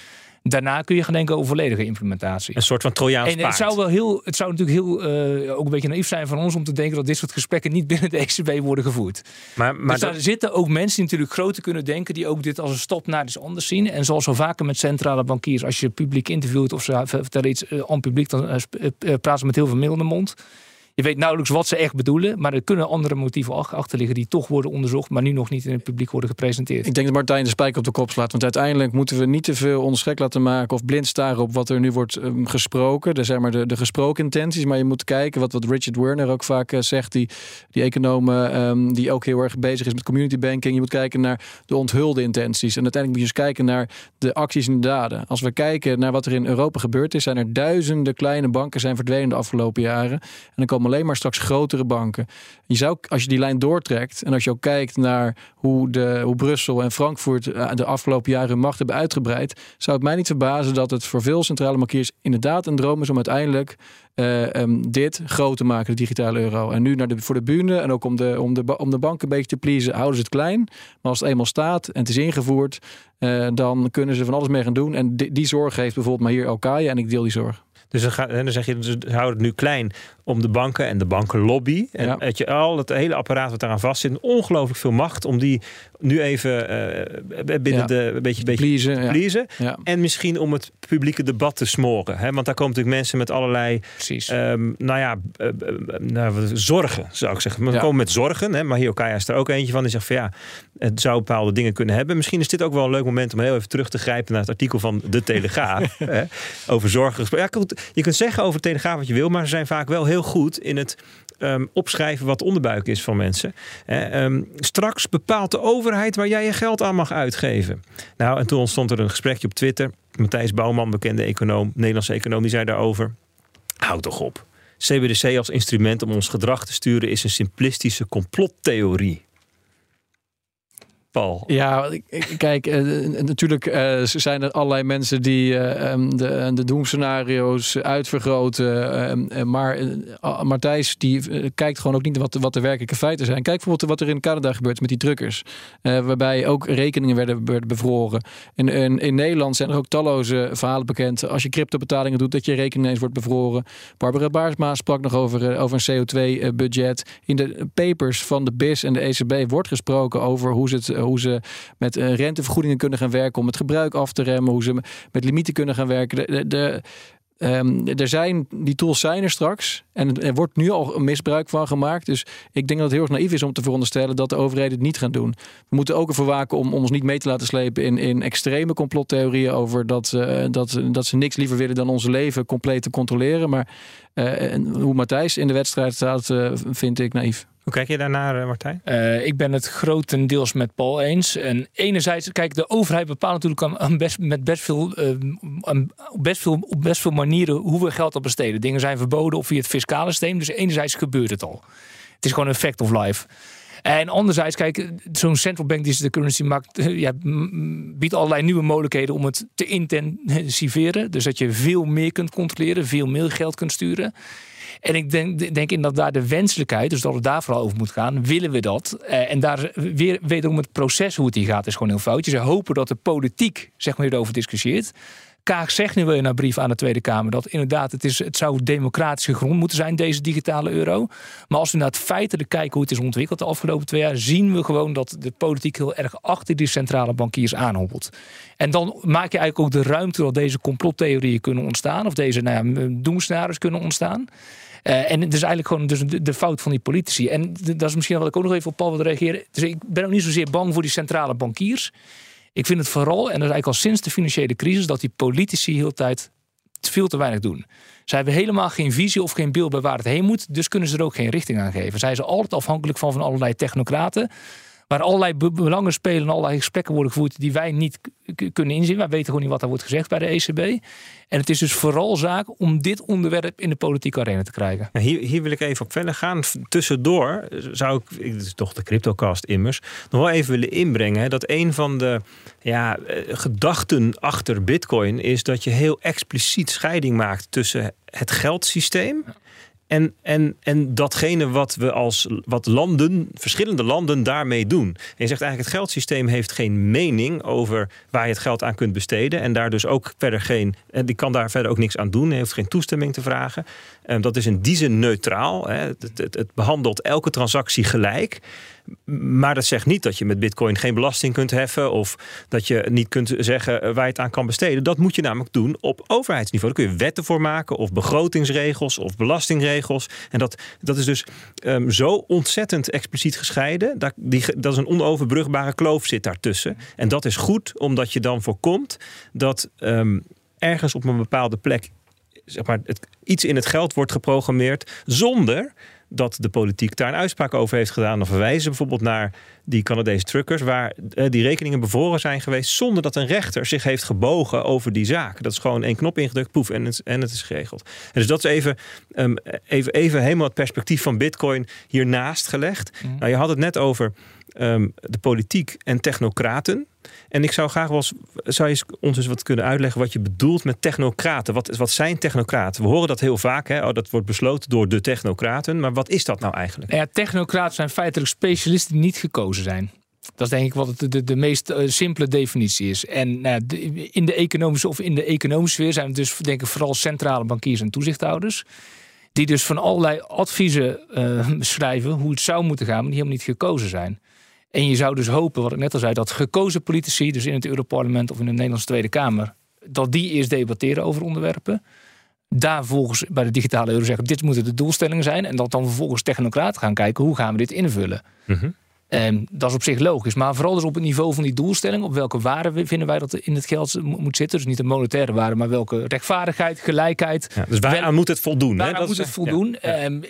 Daarna kun je gaan denken over volledige implementatie. Een soort van Trojaans en het zou wel heel, het zou natuurlijk heel uh, ook een beetje naïef zijn van ons om te denken dat dit soort gesprekken niet binnen de ECB worden gevoerd. Maar, maar dus daar zitten ook mensen die natuurlijk groter kunnen denken, die ook dit als een stap naar iets anders zien. En zoals zo vaker met centrale bankiers, als je publiek interviewt of ze vertellen iets uh, aan publiek, dan uh, praten ze met heel veel middelde mond. Je weet nauwelijks wat ze echt bedoelen, maar er kunnen andere motieven achter liggen die toch worden onderzocht, maar nu nog niet in het publiek worden gepresenteerd. Ik denk dat Martijn de spijker op de kop slaat, want uiteindelijk moeten we niet te veel ons laten maken of blind staren op wat er nu wordt um, gesproken. De, zeg maar de, de gesproken intenties, maar je moet kijken wat, wat Richard Werner ook vaak uh, zegt, die, die econoom um, die ook heel erg bezig is met community banking. Je moet kijken naar de onthulde intenties en uiteindelijk moet je eens kijken naar de acties en de daden. Als we kijken naar wat er in Europa gebeurd is, zijn er duizenden kleine banken zijn verdwenen de afgelopen jaren en dan komen alleen maar straks grotere banken. Je zou, als je die lijn doortrekt en als je ook kijkt naar hoe, de, hoe Brussel en Frankfurt eh, de afgelopen jaren hun macht hebben uitgebreid, zou het mij niet verbazen dat het voor veel centrale bankiers inderdaad een droom is om uiteindelijk uh, um, dit groot te maken, de digitale euro. En nu naar de, voor de bühne en ook om de, om, de, om de bank een beetje te pleasen, houden ze het klein. Maar als het eenmaal staat en het is ingevoerd, uh, dan kunnen ze van alles mee gaan doen. En die, die zorg heeft bijvoorbeeld maar hier Alkaya en ik deel die zorg. Dus dan, ga, dan zeg je, ze houden het nu klein om de banken en de bankenlobby. En ja. je, al het hele apparaat wat daaraan vast zit, ongelooflijk veel macht om die nu even uh, binnen Ja. de een beetje, beetje Pleasen, ja. En misschien om het publieke debat te smoren. Hè? Want daar komen natuurlijk mensen met allerlei. Ehm, nou ja, eh, eh, nou, wat- zorgen zou ik zeggen. We komen met zorgen. Hè? Maar Hiokaya is er ook eentje van. Die zegt van ja, het zou bepaalde dingen kunnen hebben. Misschien is dit ook wel een leuk moment om heel even terug te grijpen naar het artikel van De Telegraaf. hè? Over zorgen gesproken. Ja, goed, je kunt zeggen over de Telegraaf wat je wil, maar ze zijn vaak wel heel goed in het ehm, opschrijven wat de onderbuik is van mensen. Ehm, straks bepaalt de overheid waar jij je geld aan mag uitgeven. Nou, en toen ontstond er een gesprekje op Twitter. Matthijs Bouwman, bekende econoom, Nederlandse econoom, die zei daarover. Houd toch op. CBDC als instrument om ons gedrag te sturen is een simplistische complottheorie. Ja, kijk, eh, natuurlijk eh, zijn er allerlei mensen die eh, ehm, de, de doemscenario's uitvergroten. ehm, eh, maar Martijs die kijkt gewoon ook niet wat, wat de werkelijke feiten zijn. Kijk bijvoorbeeld wat er in Canada gebeurt met die drukkers. waarbij ook rekeningen werden, werden bevroren. In, in, Nederland zijn er ook talloze verhalen bekend. Als je cryptobetalingen doet, dat je rekening ineens wordt bevroren. Barbara Baarsma sprak nog over, over een CO2-budget. In de papers van de BIS en de ECB wordt gesproken over hoe ze, het, hoe ze met eh, rentevergoedingen kunnen gaan werken om het gebruik af te remmen, hoe ze met limieten kunnen gaan werken. De, de, de, ehm, er zijn, die tools zijn er straks en er wordt nu al misbruik van gemaakt. Dus ik denk dat het heel erg naïef is om te veronderstellen dat de overheden het niet gaan doen. We moeten ook ervoor waken om, om ons niet mee te laten slepen in, in extreme complottheorieën over dat, eh, dat, dat ze niks liever willen dan onze leven compleet te controleren. Maar eh, hoe Matthijs in de wedstrijd staat, vind ik naïef. Hoe kijk je daarnaar, eh, Martijn? Eh, ik ben het grotendeels met Paul eens. En enerzijds, kijk, de overheid bepaalt natuurlijk aan, best, met best veel, eh, best veel, op best veel manieren hoe we geld op besteden. Dingen zijn verboden of via het fiscale systeem. Dus enerzijds gebeurt het al. Het is gewoon een fact of life. En anderzijds, kijk, zo'n central bank digital currency maakt, eh, ja, biedt allerlei nieuwe mogelijkheden om het te intensiveren. Dus dat je veel meer kunt controleren, veel meer geld kunt sturen. En ik denk, denk in dat daar de wenselijkheid, dus dat het daar vooral over moet gaan, willen we dat? Eh, en daar weer wederom het proces hoe het hier gaat, is gewoon heel fout. Ze hopen dat de politiek zeg maar, hierover discussieert. Kaag zegt nu wel in haar brief aan de Tweede Kamer dat inderdaad het, is, het zou democratische grond moeten zijn, deze digitale euro. Maar als we naar het feitelijk kijken hoe het is ontwikkeld de afgelopen twee jaar, zien we gewoon dat de politiek heel erg achter die centrale bankiers aanhobbelt. En dan maak je eigenlijk ook de ruimte dat deze complottheorieën kunnen ontstaan, of deze nou ja, kunnen ontstaan. Uh, en het is eigenlijk gewoon dus de, de, fout van die politici. En dat is misschien wat ik ook nog even op Paul wil reageren. Dus ik ben ook niet zozeer bang voor die centrale bankiers. Ik vind het vooral, en dat is eigenlijk al sinds de financiële crisis, dat die politici heel tijd veel te weinig doen. Zij hebben helemaal geen visie of geen beeld bij waar het heen moet. Dus kunnen ze er ook geen richting aan geven. Zij zijn altijd afhankelijk van, van allerlei technocraten. Waar allerlei belangen spelen en allerlei gesprekken worden gevoerd die wij niet kunnen inzien. Wij weten gewoon niet wat er wordt gezegd bij de ECB. En het is dus vooral zaak om dit onderwerp in de politieke arena te krijgen. Nou, hier, hier wil ik even op verder gaan. Tussendoor zou ik, dit is toch de CryptoCast immers, nog wel even willen inbrengen. Hè, dat een van de ja, gedachten achter Bitcoin is dat je heel expliciet scheiding maakt tussen het geldsysteem. Ja. En, en, en datgene wat we als wat landen, verschillende landen daarmee doen. En je zegt eigenlijk, het geldsysteem heeft geen mening over waar je het geld aan kunt besteden. En daar dus ook verder geen. En die kan daar verder ook niks aan doen. Heeft geen toestemming te vragen. En dat is in die zin neutraal. Hè. Het, het, het behandelt elke transactie gelijk. Maar dat zegt niet dat je met Bitcoin geen belasting kunt heffen. Of dat je niet kunt zeggen waar je het aan kan besteden. Dat moet je namelijk doen op overheidsniveau. Daar kun je wetten voor maken, of begrotingsregels, of belastingregels. En dat, dat is dus um, zo ontzettend expliciet gescheiden. Dat, die, dat is een onoverbrugbare kloof zit daartussen. En dat is goed, omdat je dan voorkomt dat um, ergens op een bepaalde plek zeg maar, het, iets in het geld wordt geprogrammeerd zonder dat de politiek daar een uitspraak over heeft gedaan. Dan verwijzen ze bijvoorbeeld naar die Canadese truckers, waar eh, die rekeningen bevroren zijn geweest zonder dat een rechter zich heeft gebogen over die zaak. Dat is gewoon één knop ingedrukt, poef, en het, en het is geregeld. En dus dat is even, um, even, even helemaal het perspectief van Bitcoin hiernaast gelegd. Mhm. Nou, je had het net over um, de politiek en technocraten. En ik zou graag wel eens, zou je ons eens wat kunnen uitleggen wat je bedoelt met technocraten. Wat, wat zijn technocraten? We horen dat heel vaak. Hè? Oh, dat wordt besloten door de technocraten. Maar wat is dat nou eigenlijk? Ja, technocraten zijn feitelijk specialisten die niet gekozen zijn. Dat is denk ik wat de, de, de meest uh, simpele definitie is. En nou, in de economische of in de economische sfeer zijn het dus denk ik vooral centrale bankiers en toezichthouders. Die dus van allerlei adviezen uh, schrijven hoe het zou moeten gaan, maar die helemaal niet gekozen zijn. En je zou dus hopen, wat ik net al zei, dat gekozen politici, dus in het Europarlement of in de Nederlandse Tweede Kamer, dat die eerst debatteren over onderwerpen. Daar volgens bij de digitale euro zeggen: dit moeten de doelstellingen zijn. En dat dan vervolgens technocraten gaan kijken hoe gaan we dit invullen. Mm. En dat is op zich logisch. Maar vooral dus op het niveau van die doelstelling. Op welke waarde vinden wij dat in het geld moet zitten. Dus niet de monetaire waarde, maar welke rechtvaardigheid, gelijkheid. Ja, dus waaraan moet het voldoen? Waaraan moet het voldoen? Ja, ja. Um,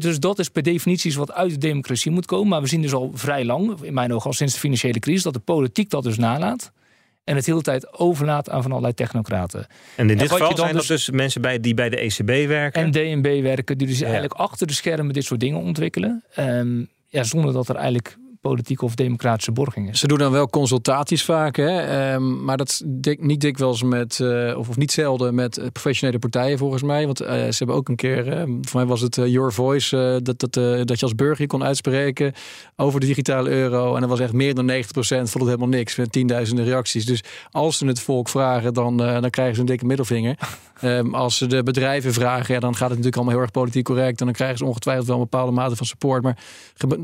dus dat is per definitie wat uit de democratie moet komen. Maar we zien dus al vrij lang, in mijn ogen al sinds de financiële crisis, dat de politiek dat dus nalaat. En het hele tijd overlaat aan van allerlei technocraten. En in dit en geval zijn dus, dat dus mensen bij, die bij de ECB werken? En DNB werken, die dus eigenlijk achter de schermen dit soort dingen ontwikkelen. Um, ja, zonder dat er eigenlijk politieke of democratische borging is. Ze doen dan wel consultaties vaak, hè? Um, maar dat dik, niet dikwijls met, uh, of, of niet zelden met professionele partijen volgens mij. Want uh, ze hebben ook een keer, uh, voor mij was het Your Voice, dat, dat, dat je als burger kon uitspreken over de digitale euro. En dat was echt meer dan 90% vond het helemaal niks, met tienduizenden reacties. Dus als ze het volk vragen, dan, dan krijgen ze een dikke middelvinger. Um, als ze de bedrijven vragen, ja, dan gaat het natuurlijk allemaal heel erg politiek correct. En dan krijgen ze ongetwijfeld wel een bepaalde mate van support. Maar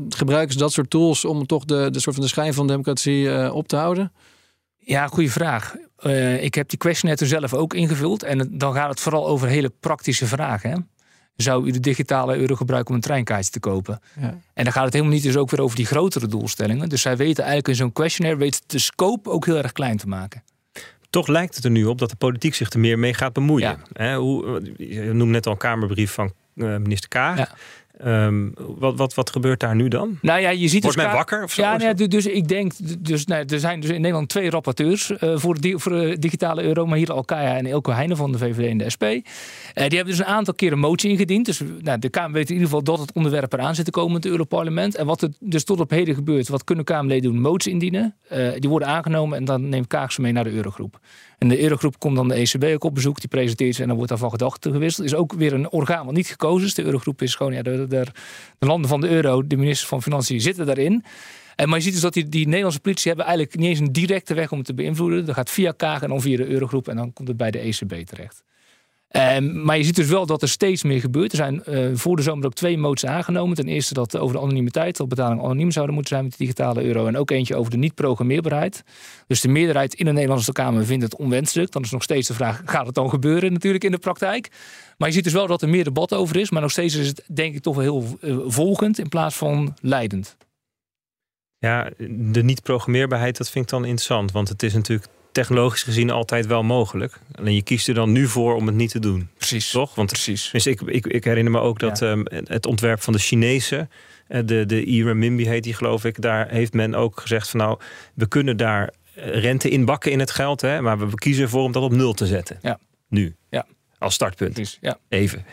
gebruiken ze dat soort tools om toch de, de soort van de schijn van democratie uh, op te houden? Ja, goede vraag. Uh, ik heb die questionnaire zelf ook ingevuld. En dan gaat het vooral over hele praktische vragen. Hè? Zou u de digitale euro gebruiken om een treinkaartje te kopen? Ja. En dan gaat het helemaal niet dus ook weer over die grotere doelstellingen. Dus zij weten eigenlijk in zo'n questionnaire weet de scope ook heel erg klein te maken. Toch lijkt het er nu op dat de politiek zich er meer mee gaat bemoeien. Ja. He, hoe, je noemt net al een Kamerbrief van uh, minister Kaag. Ja. Um, wat, wat, wat gebeurt daar nu dan? Nou ja, je ziet Wordt dus men wakker of zo? Ja, nee, dus ik denk, dus, nou, er zijn dus in Nederland twee rapporteurs uh, voor, de, voor de digitale euro. Maar hier Alkaya en Ilko Heijnen van de VVD en de SP. Uh, die hebben dus een aantal keer een motie ingediend. Dus nou, de Kamer weet in ieder geval dat het onderwerp eraan zit te komen in het Europarlement. En wat er dus tot op heden gebeurt, wat kunnen Kamerleden doen? Moties indienen. Uh, die worden aangenomen en dan neemt Kaag ze mee naar de Eurogroep. En de Eurogroep komt dan de ECB ook op bezoek, die presenteert ze en dan wordt daarvan gedachten gewisseld. is ook weer een orgaan wat niet gekozen is. De Eurogroep is gewoon, ja, de, de, de landen van de euro, de ministers van Financiën zitten daarin. En maar je ziet dus dat die, die Nederlandse politie hebben eigenlijk niet eens een directe weg om het te beïnvloeden. Dat gaat via Kaag en dan via de Eurogroep en dan komt het bij de ECB terecht. Um, maar je ziet dus wel dat er steeds meer gebeurt. Er zijn uh, voor de zomer ook twee moties aangenomen. Ten eerste dat over de anonimiteit, dat betalingen anoniem zouden moeten zijn met de digitale euro. En ook eentje over de niet-programmeerbaarheid. Dus de meerderheid in de Nederlandse Kamer vindt het onwenselijk. Dan is nog steeds de vraag, gaat het dan gebeuren natuurlijk in de praktijk? Maar je ziet dus wel dat er meer debat over is. Maar nog steeds is het denk ik toch wel heel uh, volgend in plaats van leidend. Ja, de niet-programmeerbaarheid, dat vind ik dan interessant. Want het is natuurlijk technologisch gezien altijd wel mogelijk. Alleen je kiest er dan nu voor om het niet te doen. Precies. Toch? Want Precies. Dus ik, ik, ik herinner me ook dat ja. um, het ontwerp van de Chinezen, de, de e-renminbi heet die geloof ik, daar heeft men ook gezegd van nou, we kunnen daar rente in bakken in het geld, hè, maar we kiezen ervoor om dat op nul te zetten. Ja. Nu. Ja. Als startpunt. Precies. Ja. Even.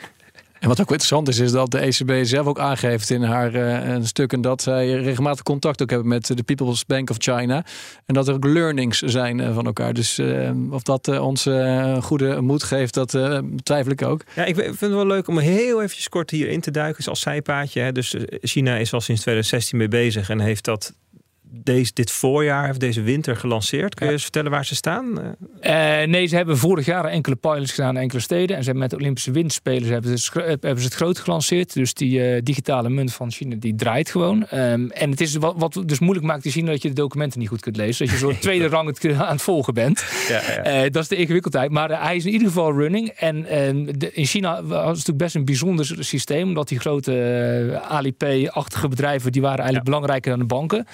En wat ook interessant is, is dat de ECB zelf ook aangeeft in haar uh, stukken dat zij regelmatig contact ook hebben met de People's Bank of China. En dat er ook learnings zijn uh, van elkaar. Dus uh, of dat ons goede moed geeft, dat twijfel ik ook. Ja, ik vind het wel leuk om heel eventjes kort hierin te duiken als zijpaadje. Hè. Dus China is al sinds 2016 mee bezig en heeft dat deze, dit voorjaar of deze winter gelanceerd. Kun je eens vertellen waar ze staan? Uh, nee, ze hebben vorig jaar enkele pilots gedaan in enkele steden. En ze hebben met de Olympische Winterspelen hebben, het, hebben ze het groot gelanceerd. Dus die uh, digitale munt van China, die draait gewoon. Um, en het is wat, wat dus moeilijk maakt te zien dat je de documenten niet goed kunt lezen. Dat je zo tweede rang het aan het volgen bent. Ja, ja. Uh, dat is de ingewikkeldheid. Maar hij is in ieder geval running. En de, in China was het natuurlijk best een bijzonder systeem. Omdat die grote Alipay-achtige bedrijven, die waren eigenlijk belangrijker dan de banken.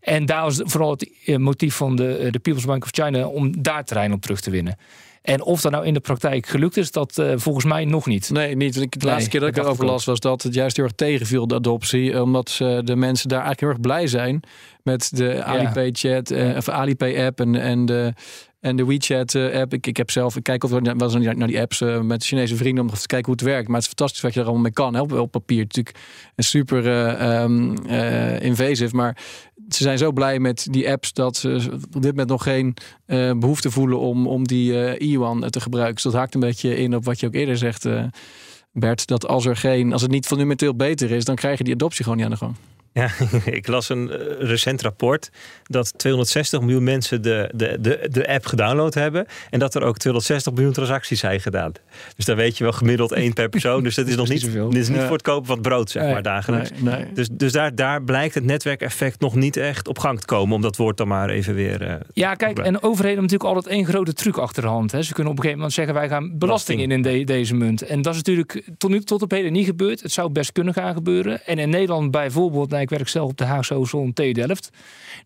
En daar was vooral het motief van de, de People's Bank of China om daar terrein op terug te winnen. En of dat nou in de praktijk gelukt is, dat uh, volgens mij nog niet. Nee, niet. De laatste nee, keer dat ik erover las was dat het juist heel erg tegenviel, de adoptie. Omdat uh, de mensen daar eigenlijk heel erg blij zijn met de Alipay chat, uh, of Alipay app en, en de en de WeChat-app. Ik, ik heb zelf, ik kijk of wel eens naar die apps met Chinese vrienden om te kijken hoe het werkt. Maar het is fantastisch wat je er allemaal mee kan. Hè? Op, papier natuurlijk super uh, um, uh, invasive. Maar ze zijn zo blij met die apps dat ze op dit moment nog geen behoefte voelen om, om die e te gebruiken. Dus dat haakt een beetje in op wat je ook eerder zegt, Bert. Dat als er geen, als het niet fundamenteel beter is, dan krijg je die adoptie gewoon niet aan de gang. Ja, ik las een eh, recent rapport dat 260 miljoen mensen de, de, de, de app gedownload hebben. En dat er ook 260 miljoen transacties zijn gedaan. Dus daar weet je wel gemiddeld één per persoon. Dus dat is nog niet, dit is niet voor het kopen van brood, zeg maar, dagelijks. Nee, nee. Dus, dus daar, daar blijkt het netwerkeffect nog niet echt op gang te komen. Om dat woord dan maar even weer. Uh, ja, kijk, en overheden hebben natuurlijk altijd één grote truc achter de hand. Hè. Ze kunnen op een gegeven moment zeggen: wij gaan belasting in in de, deze munt. En dat is natuurlijk tot nu tot op heden niet gebeurd. Het zou best kunnen gaan gebeuren. En in Nederland bijvoorbeeld, nou, ik werk zelf op de Haagse Hogeschool TU Delft.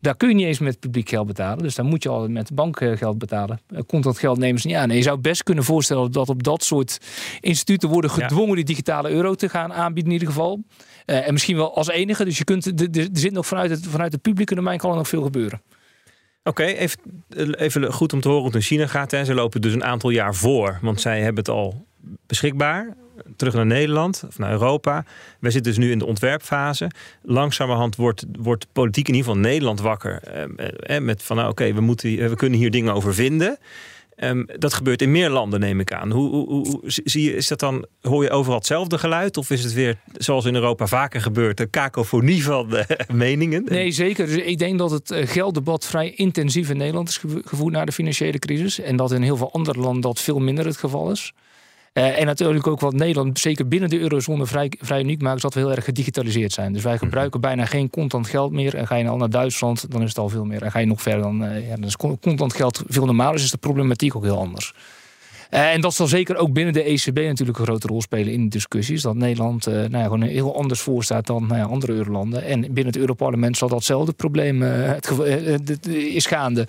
Daar kun je niet eens met publiek geld betalen. Dus dan moet je al met bankgeld betalen. Eh, komt dat geld nemen ze niet aan. En je zou best kunnen voorstellen dat op dat soort instituten worden gedwongen die digitale euro te gaan aanbieden in ieder geval. Uh, en misschien wel als enige. Dus je kunt, er zit nog vanuit het, vanuit het publieke domein kan er nog veel gebeuren. Oké, even, even goed om te horen hoe het in China gaat. Hè. Ze lopen dus een aantal jaar voor, want zij hebben het al beschikbaar terug naar Nederland of naar Europa. Wij zitten dus nu in de ontwerpfase. Langzamerhand wordt, wordt politiek in ieder geval Nederland wakker. Eh, eh, met van nou, oké, we we, we kunnen hier dingen over vinden. Um, dat gebeurt in meer landen, neem ik aan. Hoe, hoe, hoe, zie je, is dat dan, hoor je overal hetzelfde geluid? Of is het weer, zoals in Europa vaker gebeurt, een kakofonie van de meningen? Nee, zeker. Dus ik denk dat het eh, gelddebat vrij intensief in Nederland is gevoerd na de financiële crisis. En dat in heel veel andere landen dat veel minder het geval is. Uh, en natuurlijk ook wat Nederland zeker binnen de eurozone vrij, vrij uniek maakt, is dat we heel erg gedigitaliseerd zijn. Dus wij mhm. gebruiken bijna geen contant geld meer. En ga je al naar Duitsland, dan is het al veel meer. En ga je nog verder, dan, uh, ja, dan is contant geld veel normaal. Dus is de problematiek ook heel anders. Uh, en dat zal zeker ook binnen de ECB natuurlijk een grote rol spelen in discussies. Dat Nederland uh, nou ja, gewoon heel anders voor staat dan nou ja, andere eurolanden. En binnen het Europarlement zal datzelfde probleem uh, het is gaande.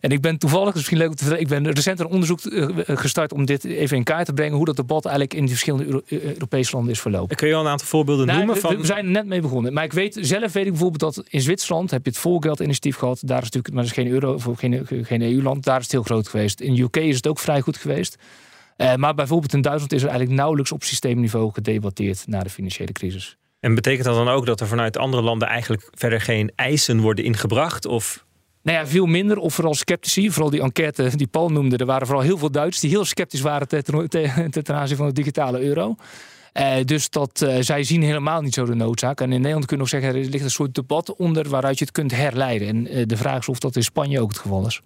En ik ben toevallig, misschien leuk te ik ben recent een onderzoek gestart om dit even in kaart te brengen. Hoe dat debat eigenlijk in de verschillende Euro Europese landen is verlopen. Kun je al een aantal voorbeelden nou, noemen? Van... We, zijn er net mee begonnen. Maar ik weet, zelf weet ik bijvoorbeeld dat in Zwitserland heb je het volgeldinitiatief gehad. Daar is natuurlijk, maar dat is geen, euro, geen, geen EU-land. Daar is het heel groot geweest. In de UK is het ook vrij goed geweest. Uh, maar bijvoorbeeld in Duitsland is er eigenlijk nauwelijks op systeemniveau gedebatteerd na de financiële crisis. En betekent dat dan ook dat er vanuit andere landen eigenlijk verder geen eisen worden ingebracht? Of nou ja, veel minder of vooral sceptici. Vooral die enquête die Paul noemde. Er waren vooral heel veel Duitsers die heel sceptisch waren ten, ten, ten aanzien van de digitale euro. Uh, dus dat, uh, zij zien helemaal niet zo de noodzaak. En in Nederland kun je nog zeggen, er ligt een soort debat onder waaruit je het kunt herleiden. En uh, de vraag is of dat in Spanje ook het geval is.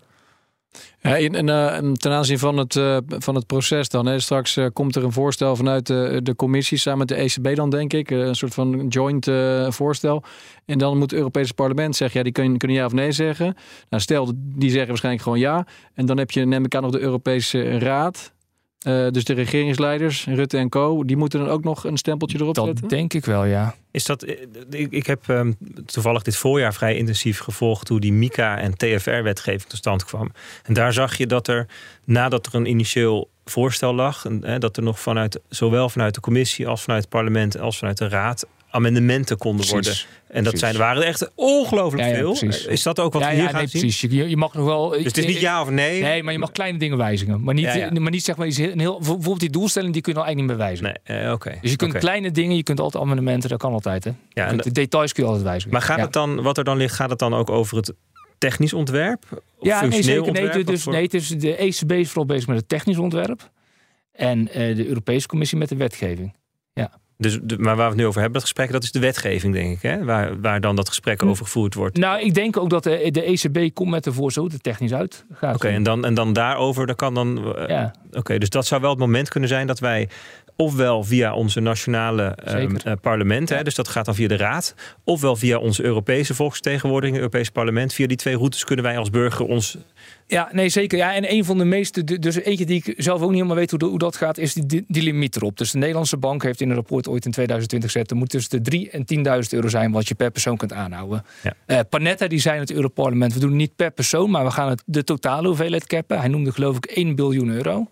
Ja, en, uh, ten aanzien van het, uh, van het proces dan. Hè. Straks komt er een voorstel vanuit de, de commissie samen met de ECB dan denk ik. Een soort van joint voorstel. En dan moet het Europese parlement zeggen, ja die kunnen, kunnen ja of nee zeggen. Nou stel, die zeggen waarschijnlijk gewoon ja. En dan heb je neem ik aan nog de Europese Raad. Uh, dus de regeringsleiders, Rutte en Co, die moeten dan ook nog een stempeltje erop dat zetten? Dat denk ik wel, ja. Is dat, eh, ik, ik heb um, toevallig dit voorjaar vrij intensief gevolgd hoe die MICA en TFR-wetgeving tot stand kwam. En daar zag je dat er, nadat er een initieel voorstel lag, en, hè, dat er nog vanuit, zowel vanuit de commissie als vanuit het parlement als vanuit de raad amendementen konden worden. En dat zijn, waren er echt ongelooflijk ja, veel. Is dat ook wat ja, we hier gaan nee, zien? Precies. Je, je, mag nog wel. Dus het is niet ja of nee. Nee, maar je mag kleine dingen wijzigen. Maar niet, maar niet zeg maar iets heel. Bijvoorbeeld die doelstelling die kun je al eigenlijk niet meer wijzigen. Nee, uh, oké. Dus je kunt kleine dingen, je kunt altijd amendementen, dat kan altijd. Hè. Ja, de details kun je altijd wijzigen. Maar gaat het dan, wat er dan ligt, gaat het dan ook over het technisch ontwerp? Of ja, nee, zeker. Nee, dus, dus nee, is de ECB is vooral bezig met het technisch ontwerp. En uh, de Europese Commissie met de wetgeving. Dus, de, maar waar we het nu over hebben, dat gesprek, dat is de wetgeving, denk ik, hè? Waar, waar dan dat gesprek over gevoerd wordt. Nou, ik denk ook dat de, de ECB komt met de de technisch uit. Oké, en, dan, en dan daarover, dat kan dan. Ja. Oké, dus dat zou wel het moment kunnen zijn dat wij ofwel via onze nationale ehm, eh, parlementen, hè, dus dat gaat dan via de Raad, ofwel via onze Europese volksvertegenwoordiging, Europees Parlement. Via die twee routes kunnen wij als burger ons. Ja, nee, zeker. Ja, en een van de meeste, dus eentje die ik zelf ook niet helemaal weet hoe, de- hoe dat gaat, is die, die, die limiet erop. Dus de Nederlandse bank heeft in een rapport ooit in 2020 gezet, er moet tussen de 3 en 10.000 euro zijn wat je per persoon kunt aanhouden. Ja. Eh, Panetta, die zei in het Europarlement, we doen het niet per persoon, maar we gaan het, de totale hoeveelheid cappen. Hij noemde geloof ik 1 biljoen euro.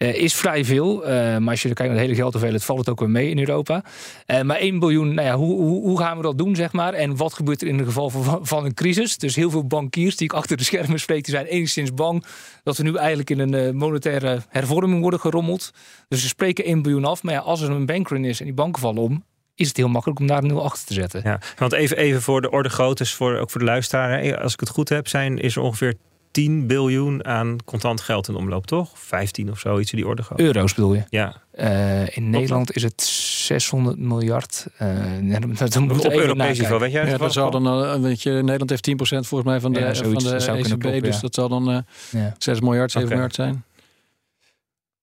Eh, is vrij veel, eh, maar als je kijkt naar de hele geldhoeveelheid, valt het ook weer mee in Europa. Eh, maar 1 biljoen, nou ja, hoe, hoe, hoe gaan we dat doen, zeg maar? En wat gebeurt er in het geval van, een crisis? Dus heel veel bankiers die ik achter de schermen spreek, die zijn enigszins bang dat we nu eigenlijk in een monetaire hervorming worden gerommeld. Dus ze spreken 1 biljoen af. Maar ja, als er een bankrun is en die banken vallen om, is het heel makkelijk om daar een nul achter te zetten. Ja, want even, even voor de orde groottes, voor, ook voor de luisteraar. Als ik het goed heb, zijn, is er ongeveer 10 biljoen aan contant geld in omloop, toch? 15 of zo, iets in die orde grootte. Euro's bedoel je? Ja, Eh, in Nederland is het 600 miljard. Eh, nee, dan, dan moet op even Europees niveau, weet jij Ja, dat zal dan, eh, weet je, Nederland heeft 10% volgens mij van de, Ja, zoiets, van de dat zou kunnen ECB, kloppen, dus ja. dat zal dan eh Ja. 6 miljard, 7 Oké. miljard zijn.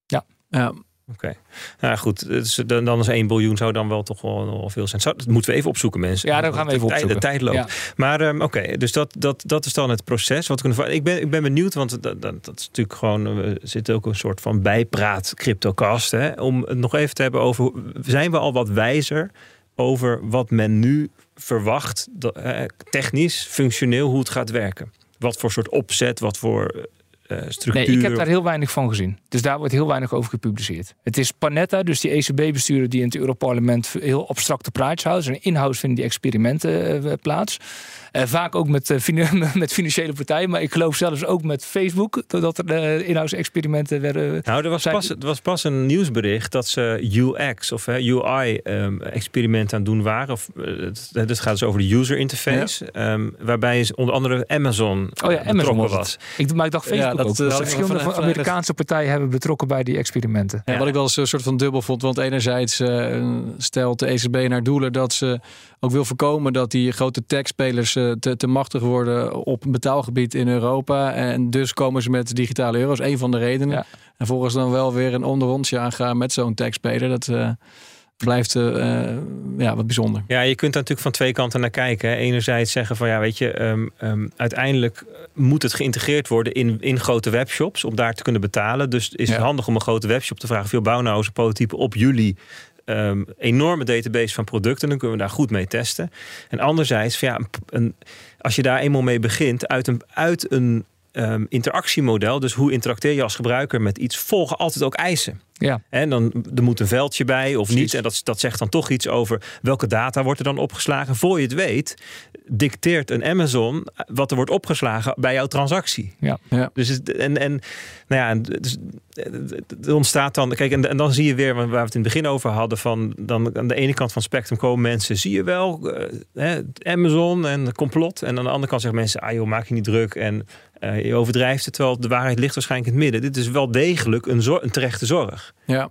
Ja. Ja, Oké. Nou goed, dus dan, dan is 1 biljoen zou dan wel toch wel, veel zijn. Zou- Dat moeten we even opzoeken, mensen. Ja, dat gaan we even de, tijd- opzoeken. De tijd loopt. Ja. Maar ehm, oké, dus dat, dat, dat is dan het proces. Wat kunnen we, ik, ben, ik ben benieuwd, want dat, dat, dat is natuurlijk gewoon... We zitten ook een soort van bijpraat cryptocast. Hè, om het nog even te hebben over... Zijn we al wat wijzer over wat men nu verwacht... dat, eh, technisch, functioneel, hoe het gaat werken? Wat voor soort opzet, wat voor eh, structuur... Nee, ik heb daar heel weinig van gezien. Dus daar wordt heel weinig over gepubliceerd. Het is Panetta, dus die ECB-bestuurder die in het Europarlement heel abstracte praatjes houdt. Dus in inhoud vinden die experimenten eh, plaats. Eh, vaak ook met, eh, met financiële partijen. Maar ik geloof zelfs ook met Facebook. Dat er eh, inhoudsexperimenten werden. Nou, er was, Zijn- pas, er was pas een nieuwsbericht dat ze UX of hè, UI-experimenten aan het doen waren. Of, eh, het, het gaat dus over de user interface. ehm, waarbij is onder andere Amazon Oh ja, eh, Amazon was. was. Ik, maar ik dacht Facebook Ja, dat, ook. eh, ik verschillende van- Amerikaanse partijen hebben betrokken bij die experimenten. Ja, Ja. wat ik wel eens een soort van dubbel vond. Want enerzijds eh, stelt de ECB naar doelen dat ze ook wil voorkomen dat die grote techspelers eh, te, te machtig worden op betaalgebied in Europa. En dus komen ze met digitale euro's. Een van de redenen. Ja. En volgens dan wel weer een onderrondje aangaan met zo'n techspeler. Dat eh, blijft eh, eh, ja, wat bijzonder. Ja, je kunt daar natuurlijk van twee kanten naar kijken. Hè. Enerzijds zeggen van ja, weet je, ehm, ehm, uiteindelijk moet het geïntegreerd worden in, in grote webshops om daar te kunnen betalen. Dus is het handig om een grote webshop te vragen. Veel bouw nou eens een prototype op jullie ehm, enorme database van producten. Dan kunnen we daar goed mee testen. En anderzijds, van, ja, een- als je daar eenmaal mee begint uit een, uit een ehm, interactiemodel. Dus hoe interacteer je als gebruiker met iets? Volgen altijd ook eisen. Ja. En dan er moet een veldje bij of Precies. niet. En dat, dat zegt dan toch iets over welke data wordt er dan opgeslagen. Voor je het weet, dicteert een Amazon wat er wordt opgeslagen bij jouw transactie. Ja. Ja. Dus het- en, en nou ja, dus, er ontstaat dan. Kijk, en, en dan zie je weer waar we het in het begin over hadden. Van dan aan de ene kant van het spectrum komen mensen, zie je wel, eh, hè, Amazon en complot. En aan de andere kant zeggen mensen, ah joh, maak je niet druk en eh, je overdrijft het. Terwijl de waarheid ligt waarschijnlijk in het midden. Dit is wel degelijk een, een terechte zorg. Ja.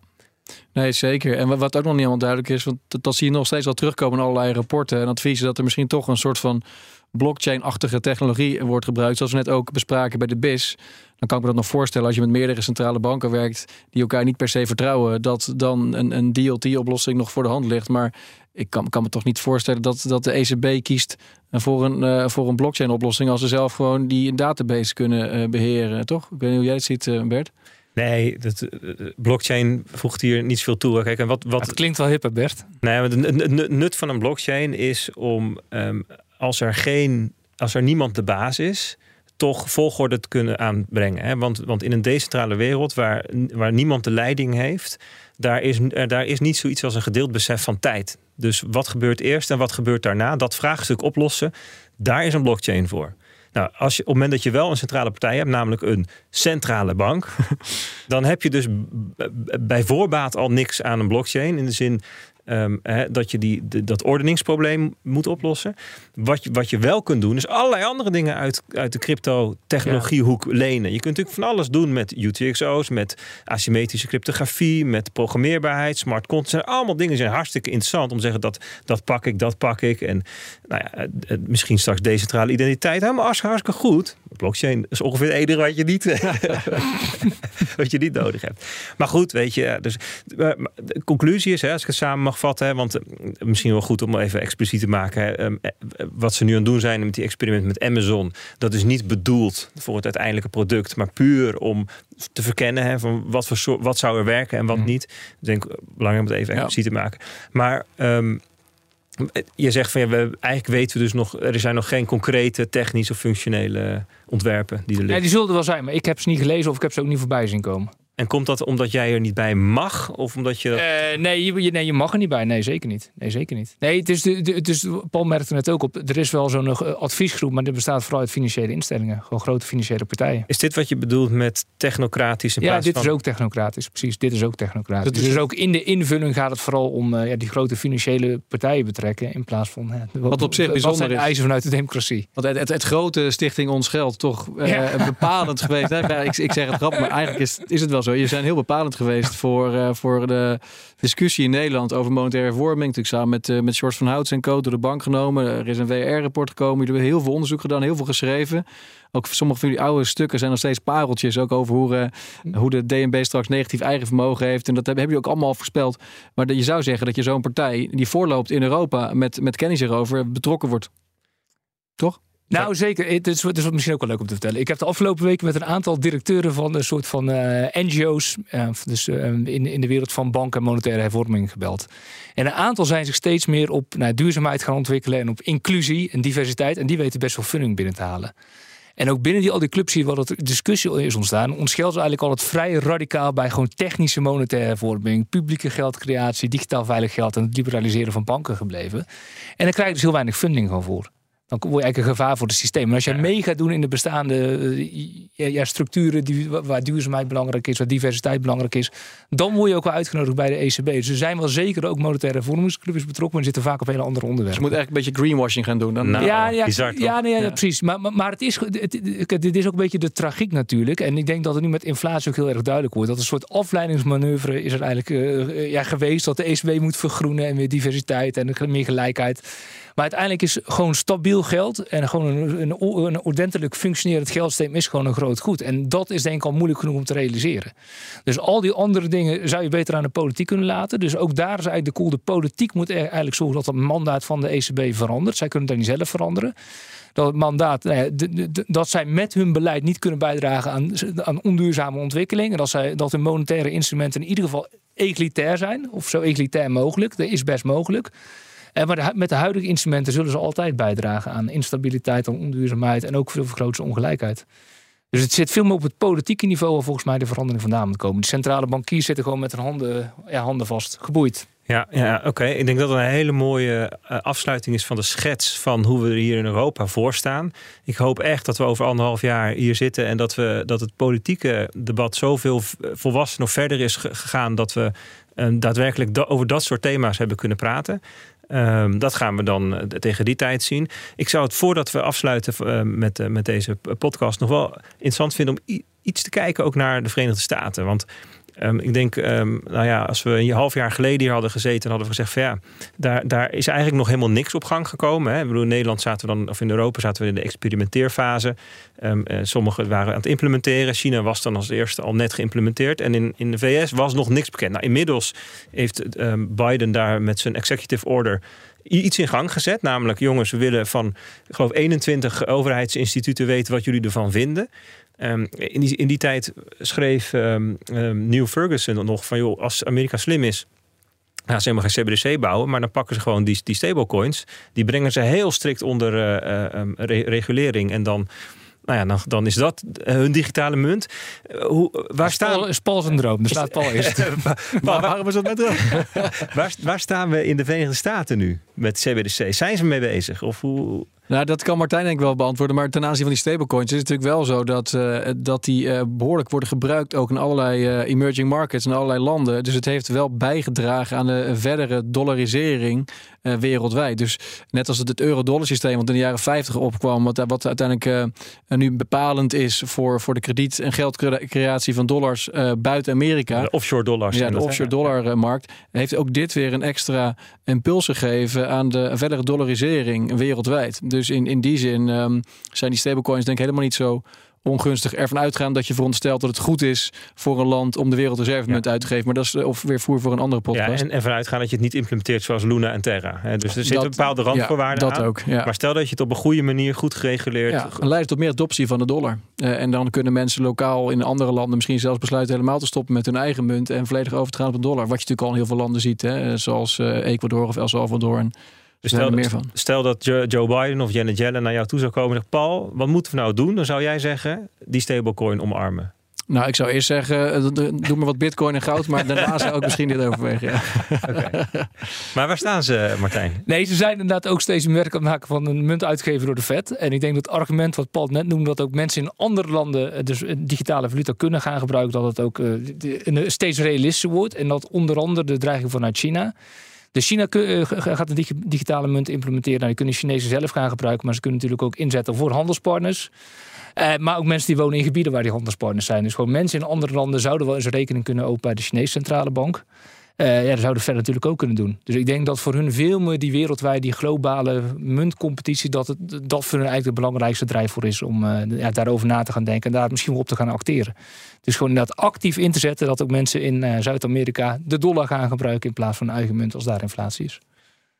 Nee, zeker. En wat- ook nog niet helemaal duidelijk is, want dat, dat zie je nog steeds wel terugkomen in allerlei rapporten en adviezen, dat er misschien toch een soort van blockchain-achtige technologie wordt gebruikt, zoals we net ook bespraken bij de BIS. Dan kan ik me dat nog voorstellen als je met meerdere centrale banken werkt die elkaar niet per se vertrouwen, dat dan een, een DLT-oplossing nog voor de hand ligt. Maar ik kan, kan me toch niet voorstellen dat, dat de ECB kiest voor een, eh, voor een blockchain-oplossing als ze zelf gewoon die database kunnen eh, beheren, toch? Ik weet niet hoe jij het ziet, eh, Bert. Nee, dat, eh, blockchain voegt hier niet zoveel toe. Kijk, en wat, wat, Het klinkt wel hip, hè, Bert. Nee, want het het- het nut van een blockchain is om ehm, als er geen, als er niemand de baas is, toch volgorde te kunnen aanbrengen. Hè? Want, want in een decentrale wereld waar, waar niemand de leiding heeft, daar is, er, daar is niet zoiets als een gedeeld besef van tijd. Dus wat gebeurt eerst en wat gebeurt daarna? Dat vraagstuk oplossen, daar is een blockchain voor. Nou, als je, op het moment dat je wel een centrale partij hebt, namelijk een centrale bank, dan heb je dus bij voorbaat al niks aan een blockchain. In de zin ehm, hè, dat je die, de- dat ordeningsprobleem moet oplossen. Wat je, wat je wel kunt doen, is allerlei andere dingen uit, uit de crypto-technologiehoek lenen. Je kunt natuurlijk van alles doen met UTXO's, met asymmetrische cryptografie, met programmeerbaarheid, smart contracts. Zijn Allemaal dingen zijn hartstikke interessant om te zeggen dat dat pak ik, dat pak ik. En nou ja, misschien straks decentrale identiteit. Helemaal hartstikke goed. Blockchain is ongeveer het enige wat je niet, wat je niet nodig hebt. Maar goed, weet je, dus de conclusie is, hè, als ik het samen mag vatten, hè, want eh, misschien wel goed om even expliciet te maken, hè, ehm, eh, wat ze nu aan het doen zijn met die experimenten met Amazon, dat is niet bedoeld voor het uiteindelijke product, maar puur om te verkennen hè, van wat, voor soort, wat zou er werken en wat mhm. niet. Ik denk belangrijk om het even expliciet te maken. Maar um, je zegt van ja, we, eigenlijk weten we dus nog, er zijn nog geen concrete technische of functionele ontwerpen die er liggen. Ja, die zullen er wel zijn, maar ik heb ze niet gelezen of ik heb ze ook niet voorbij zien komen. En komt dat omdat jij er niet bij mag? Of omdat je. Uh, nee, je, nee, je mag er niet bij. Nee, zeker niet. Nee, zeker niet. Nee, het is, de, het is, Paul merkte het ook op. Er is wel zo'n uh, adviesgroep, maar die bestaat vooral uit financiële instellingen. Gewoon grote financiële partijen. Is dit wat je bedoelt met technocratisch? In ja, dit is ook technocratisch. Precies, dit is ook technocratisch. Dus, dus ook in de invulling gaat het vooral om uh, ja, die grote financiële partijen betrekken. In plaats van. wat op zich bijzonder zijn is. eisen vanuit de democratie. Want het, het, het grote Stichting Ons Geld toch bepalend geweest. Hè? Ik, ik zeg het grap, maar eigenlijk is, is het wel zo. Je zijn heel bepalend geweest voor, uh, voor de discussie in Nederland over monetaire hervorming. Natuurlijk samen met, uh, met George van Houts en Co. door de bank genomen. Er is een WR-rapport gekomen. Jullie hebben heel veel onderzoek gedaan, heel veel geschreven. Ook sommige van jullie oude stukken zijn nog steeds pareltjes. Ook over hoe, uh, hoe de DNB straks negatief eigen vermogen heeft. En dat hebben jullie ook allemaal voorspeld. Maar je zou zeggen dat je zo'n partij die voorloopt in Europa met, met kennis erover betrokken wordt. Toch? Nou, zeker. Het is, het is misschien ook wel leuk om te vertellen. Ik heb de afgelopen weken met een aantal directeuren van een soort van eh, NGO's, uh, dus in, in de wereld van banken en monetaire hervorming gebeld. En een aantal zijn zich steeds meer op nou, duurzaamheid gaan ontwikkelen en op inclusie en diversiteit. En die weten best wel funding binnen te halen. En ook binnen die, al die clubs zie je wat er discussie is ontstaan. Ons is eigenlijk al het vrij radicaal bij gewoon technische monetaire hervorming, publieke geldcreatie, digitaal veilig geld en het liberaliseren van banken gebleven. En daar krijg je dus heel weinig funding van voor dan word je eigenlijk een gevaar voor het systeem. Maar als jij ja. mee gaat doen in de bestaande uh, ja, structuren die, waar duurzaamheid belangrijk is, waar diversiteit belangrijk is, dan word je ook wel uitgenodigd bij de ECB. Dus er zijn wel zeker ook monetaire vormingsclubs betrokken, maar zitten vaak op hele andere onderwerpen. Dus je moet eigenlijk een beetje greenwashing gaan doen. Dan... Nou, ja, ja, ja, nee, ja, precies. Maar, maar, maar, het is, het, dit is ook een beetje de tragiek natuurlijk. En ik denk dat het nu met inflatie ook heel erg duidelijk wordt. Dat een soort afleidingsmanoeuvre is er eigenlijk uh, ja, geweest. Dat de ECB moet vergroenen en meer diversiteit en meer gelijkheid. Maar uiteindelijk is gewoon stabiel geld en gewoon een, een, ordentelijk functionerend geldsysteem is gewoon een groot goed. En dat is denk ik al moeilijk genoeg om te realiseren. Dus al die andere dingen zou je beter aan de politiek kunnen laten. Dus ook daar is eigenlijk de koel. De politiek moet eigenlijk zorgen dat het mandaat van de ECB verandert. Zij kunnen dat niet zelf veranderen dat mandaat, nou dat zij met hun beleid niet kunnen bijdragen aan, aan onduurzame ontwikkeling. En dat, zij, dat hun monetaire instrumenten in ieder geval egalitair zijn, of zo egalitair mogelijk. Dat is best mogelijk. Eh, maar met de huidige instrumenten zullen ze altijd bijdragen aan instabiliteit, en onduurzaamheid en ook veel grootste ongelijkheid. Dus het zit veel meer op het politieke niveau waar volgens mij de verandering vandaan moet komen. De centrale bankiers zitten gewoon met hun handen, ja, handen vast, geboeid. Ja, ja oké. Ik denk dat het een hele mooie eh, afsluiting is van de schets van hoe we er hier in Europa voor staan. Ik hoop echt dat we over anderhalf jaar hier zitten en dat, we, dat het politieke debat zoveel volwassen of verder is gegaan dat we uh, daadwerkelijk over dat soort thema's hebben kunnen praten. Um, dat gaan we dan uh, tegen die tijd zien. Ik zou het voordat we afsluiten uh, met, uh, met deze podcast nog wel interessant vinden om iets te kijken ook naar de Verenigde Staten. Want Um, ik denk, um, nou ja, als we een half jaar geleden hier hadden gezeten, hadden we gezegd ja, daar, daar is eigenlijk nog helemaal niks op gang gekomen. Hè. Ik bedoel, in Nederland zaten we dan, of in Europa zaten we in de experimenteerfase. Um, uh, sommigen waren aan het implementeren. China was dan als eerste al net geïmplementeerd. En in, in de VS was nog niks bekend. Nou, inmiddels heeft Biden daar met zijn executive order iets in gang gezet. Namelijk, jongens, we willen van, ik geloof, 21 overheidsinstituten weten wat jullie ervan vinden. Um, in, die, in die tijd schreef um, um, Neil Ferguson nog van... joh, als Amerika slim is... Ja, ze helemaal geen CBDC bouwen, maar dan pakken ze gewoon die, die stablecoins. Die brengen ze heel strikt onder uh, uh, re regulering. En dan nou ja, dan, dan is dat hun digitale munt. Hoe, waar staan... Is Paul zijn droom, daar staat Paul eerst. maar waarom is dat met waar, waar staan we in de Verenigde Staten nu met CBDC? Zijn ze mee bezig? Of hoe... Nou, dat kan Martijn denk ik wel beantwoorden. Maar ten aanzien van die stablecoins is het natuurlijk wel zo dat, uh, dat die uh, behoorlijk worden gebruikt ook in allerlei uh, emerging markets in allerlei landen. Dus het heeft wel bijgedragen aan de verdere dollarisering wereldwijd. Dus net als het, het euro-dollar systeem wat in de jaren 50 opkwam, wat, wat uiteindelijk nu bepalend is voor, voor de krediet- en geldcreatie van dollars buiten Amerika. De offshore dollars. Ja, de offshore dollarmarkt. Heeft ook dit weer een extra impuls gegeven aan de verdere dollarisering wereldwijd. Dus in, in die zin ehm, zijn die stablecoins denk ik helemaal niet zo ongunstig ervan uitgaan dat je veronderstelt dat het goed is voor een land om de wereldreservemunt Ja. uit te geven. Maar dat is of weer voer voor een andere Ja, podcast. en, en vanuit gaan dat je het niet implementeert zoals Luna en Terra. Hè. Dus er zitten Dat- bepaalde randvoorwaarden ja, dat aan. ook. Ja. Maar stel dat je het op een goede manier goed gereguleerd... Ja, dan leidt het tot meer adoptie van de dollar. Eh, en dan kunnen mensen lokaal in andere landen misschien zelfs besluiten helemaal te stoppen met hun eigen munt en volledig over te gaan op de dollar. Wat je natuurlijk al in heel veel landen ziet, hè, zoals eh, Ecuador of El Salvador. En Dus stel, meer van. stel dat Jo- Joe Biden of Janet Yellen naar jou toe zou komen en zegt... Paul, wat moeten we nou doen? Dan zou jij zeggen, die stablecoin omarmen. Nou, ik zou eerst zeggen, eh, doe maar wat bitcoin en goud, maar daarna zou ik misschien dit overwegen. Ja. Maar waar staan ze, Martijn? Nee, ze zijn inderdaad ook steeds meer werk aan het maken van een munt uitgegeven door de Fed. En ik denk dat het argument wat Paul net noemde, dat ook mensen in andere landen eh, dus een digitale valuta kunnen gaan gebruiken, dat het ook eh, steeds realistischer wordt. En dat onder andere de dreiging vanuit China. Dus China eh, gaat een dig- digitale munt implementeren. Nou, die kunnen Chinezen zelf gaan gebruiken, maar ze kunnen natuurlijk ook inzetten voor handelspartners. Eh, maar ook mensen die wonen in gebieden waar die handelspartners zijn. Dus gewoon mensen in andere landen zouden wel eens een rekening kunnen openen bij de Chinese centrale bank. Eh, ja, dat zouden verder natuurlijk ook kunnen doen. Dus ik denk dat voor hun veel meer die wereldwijde, die globale muntcompetitie, dat het, dat voor hun eigenlijk de belangrijkste drijfveer is om eh, ja, daarover na te gaan denken en daar misschien wel op te gaan acteren. Dus gewoon inderdaad actief in te zetten dat ook mensen in eh, Zuid-Amerika de dollar gaan gebruiken in plaats van eigen munt als daar inflatie is.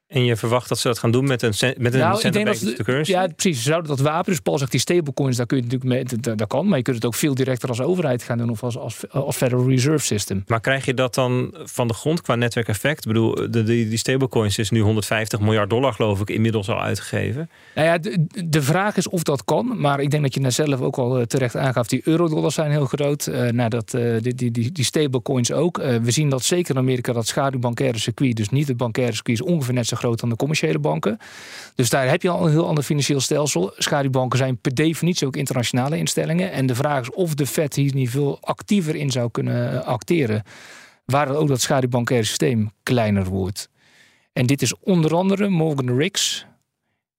En je verwacht dat ze dat gaan doen met een, met een Nou, ik central denk bank dat- digital currency? Ja, precies. Ze zouden dat wapen. Dus Paul zegt die stablecoins, daar kun je natuurlijk mee, dat, dat kan. Maar je kunt het ook veel directer als overheid gaan doen of als, als, als Federal Reserve System. Maar krijg je dat dan van de grond qua netwerkeffect? Ik bedoel, de, die, die stablecoins is nu 150 miljard dollar geloof ik inmiddels al uitgegeven. Nou ja, de, de vraag is of dat kan. Maar ik denk dat je net zelf ook al eh, terecht aangaf. Die eurodollars zijn heel groot. Eh nou, dat, eh, die, die, die, die stablecoins ook. We zien dat zeker in Amerika dat schaduwbankaire circuit... dus niet het bankaire circuit... is ongeveer net zo groot dan de commerciële banken. Dus daar heb je al een heel ander financieel stelsel. Schaduwbanken zijn per definitie ook internationale instellingen. En de vraag is of de Fed hier niet veel actiever in zou kunnen eh, acteren... waar ook dat schaduwbankaire systeem kleiner wordt. En dit is onder andere Morgan Riggs...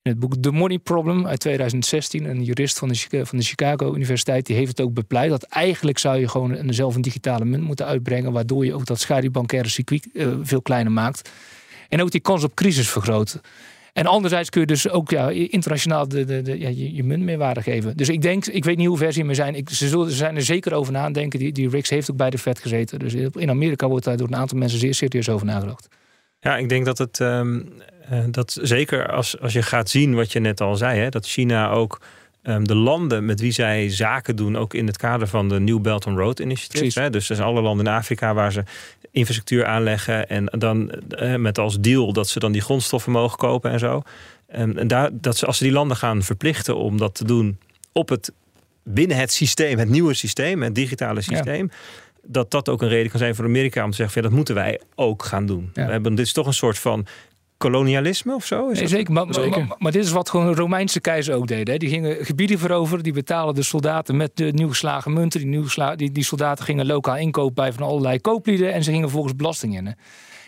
In het boek The Money Problem uit 2016, een jurist van de, van de Chicago Universiteit, die heeft het ook bepleit dat eigenlijk zou je gewoon een, zelf een digitale munt moeten uitbrengen, waardoor je ook dat schaduwbankaire circuit eh, veel kleiner maakt. En ook die kans op crisis vergroot. En anderzijds kun je dus ook ja, internationaal de, de, de, ja, je, je munt meerwaarde geven. Dus ik denk, ik weet niet hoe ver ze hiermee zijn. Ik, ze, zullen, ze zijn er zeker over na denken. Die, die Riggs heeft ook bij de Fed gezeten. Dus in Amerika wordt daar door een aantal mensen zeer serieus over nagedacht. Ja, ik denk dat het ehm, eh, dat zeker als, als je gaat zien wat je net al zei, hè, dat China ook de landen met wie zij zaken doen, ook in het kader van de New Belt and Road Initiative. Hè, dus er zijn alle landen in Afrika waar ze infrastructuur aanleggen en dan eh, met als deal dat ze dan die grondstoffen mogen kopen en zo. Ehm, en daar, dat ze, als ze die landen gaan verplichten om dat te doen op het, binnen het systeem, het nieuwe systeem, het digitale systeem. Dat dat ook een reden kan zijn voor Amerika om te zeggen: van, ja, dat moeten wij ook gaan doen. Ja. We hebben, dit is toch een soort van kolonialisme of zo? Is Nee, zeker. Maar, maar- Zeker. Maar, maar dit is wat gewoon Romeinse keizer ook deden. Hè. Die gingen gebieden veroveren. Die betalen de soldaten met de nieuw geslagen munten. Die, nieuw die, die soldaten gingen lokaal inkopen bij van allerlei kooplieden. En ze gingen volgens belasting in.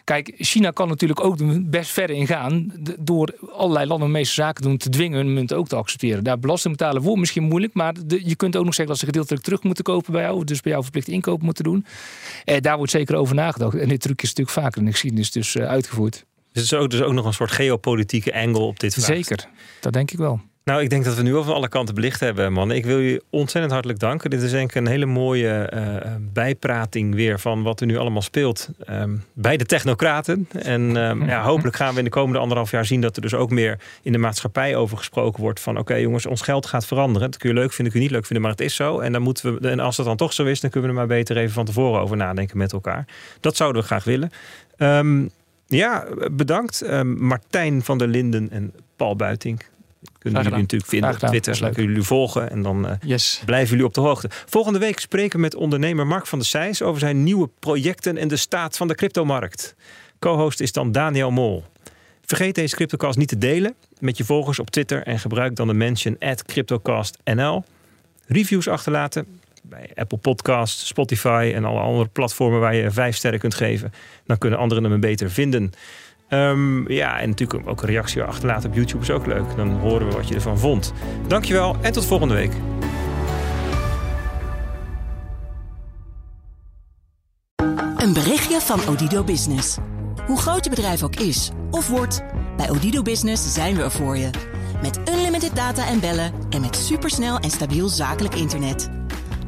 Kijk, China kan natuurlijk ook best ver in gaan. Door allerlei landen de meeste zaken doen te dwingen hun munt ook te accepteren. Daar belasting betalen wordt misschien moeilijk. Maar de- je kunt ook nog zeggen dat ze gedeeltelijk terug moeten kopen bij jou. Dus bij jou verplicht inkoop moeten doen. Eh, daar wordt zeker over nagedacht. En dit trucje is natuurlijk vaker in de geschiedenis dus eh, uitgevoerd. Dus het is ook, dus ook nog een soort geopolitieke angle op dit vraagstuk. Zeker. Dat denk ik wel. Nou, ik denk dat we nu al van alle kanten belicht hebben, man. Ik wil je ontzettend hartelijk danken. Dit is denk ik een hele mooie eh, bijprating weer van wat er nu allemaal speelt ehm, bij de technocraten. En ehm, ja, hopelijk gaan we in de komende anderhalf jaar zien dat er dus ook meer in de maatschappij over gesproken wordt van oké jongens, ons geld gaat veranderen. Dat kun je leuk vinden, kun je niet leuk vinden, maar het is zo. En, dan moeten we, en als dat dan toch zo is, dan kunnen we er maar beter even van tevoren over nadenken met elkaar. Dat zouden we graag willen. Ehm, ja, bedankt. Ehm, Martijn van der Linden en Paul Buiting. Kunnen jullie natuurlijk vinden op. Twitter. Dan kunnen jullie volgen en dan eh, Yes. blijven jullie op de hoogte. Volgende week spreken we met ondernemer Mark van der Seijs over zijn nieuwe projecten en de staat van de cryptomarkt. Co-host is dan Daniel Mol. Vergeet deze CryptoCast niet te delen met je volgers op Twitter en gebruik dan de mention at CryptoCastNL. Reviews achterlaten bij Apple Podcasts, Spotify en alle andere platformen waar je vijf sterren kunt geven. Dan kunnen anderen hem beter vinden. Ehm, ja, en natuurlijk ook een reactie achterlaten op YouTube is ook leuk. Dan horen we wat je ervan vond. Dankjewel en tot volgende week. Een berichtje van Odido Business. Hoe groot je bedrijf ook is of wordt, bij Odido Business zijn we er voor je. Met unlimited data en bellen en met supersnel en stabiel zakelijk internet.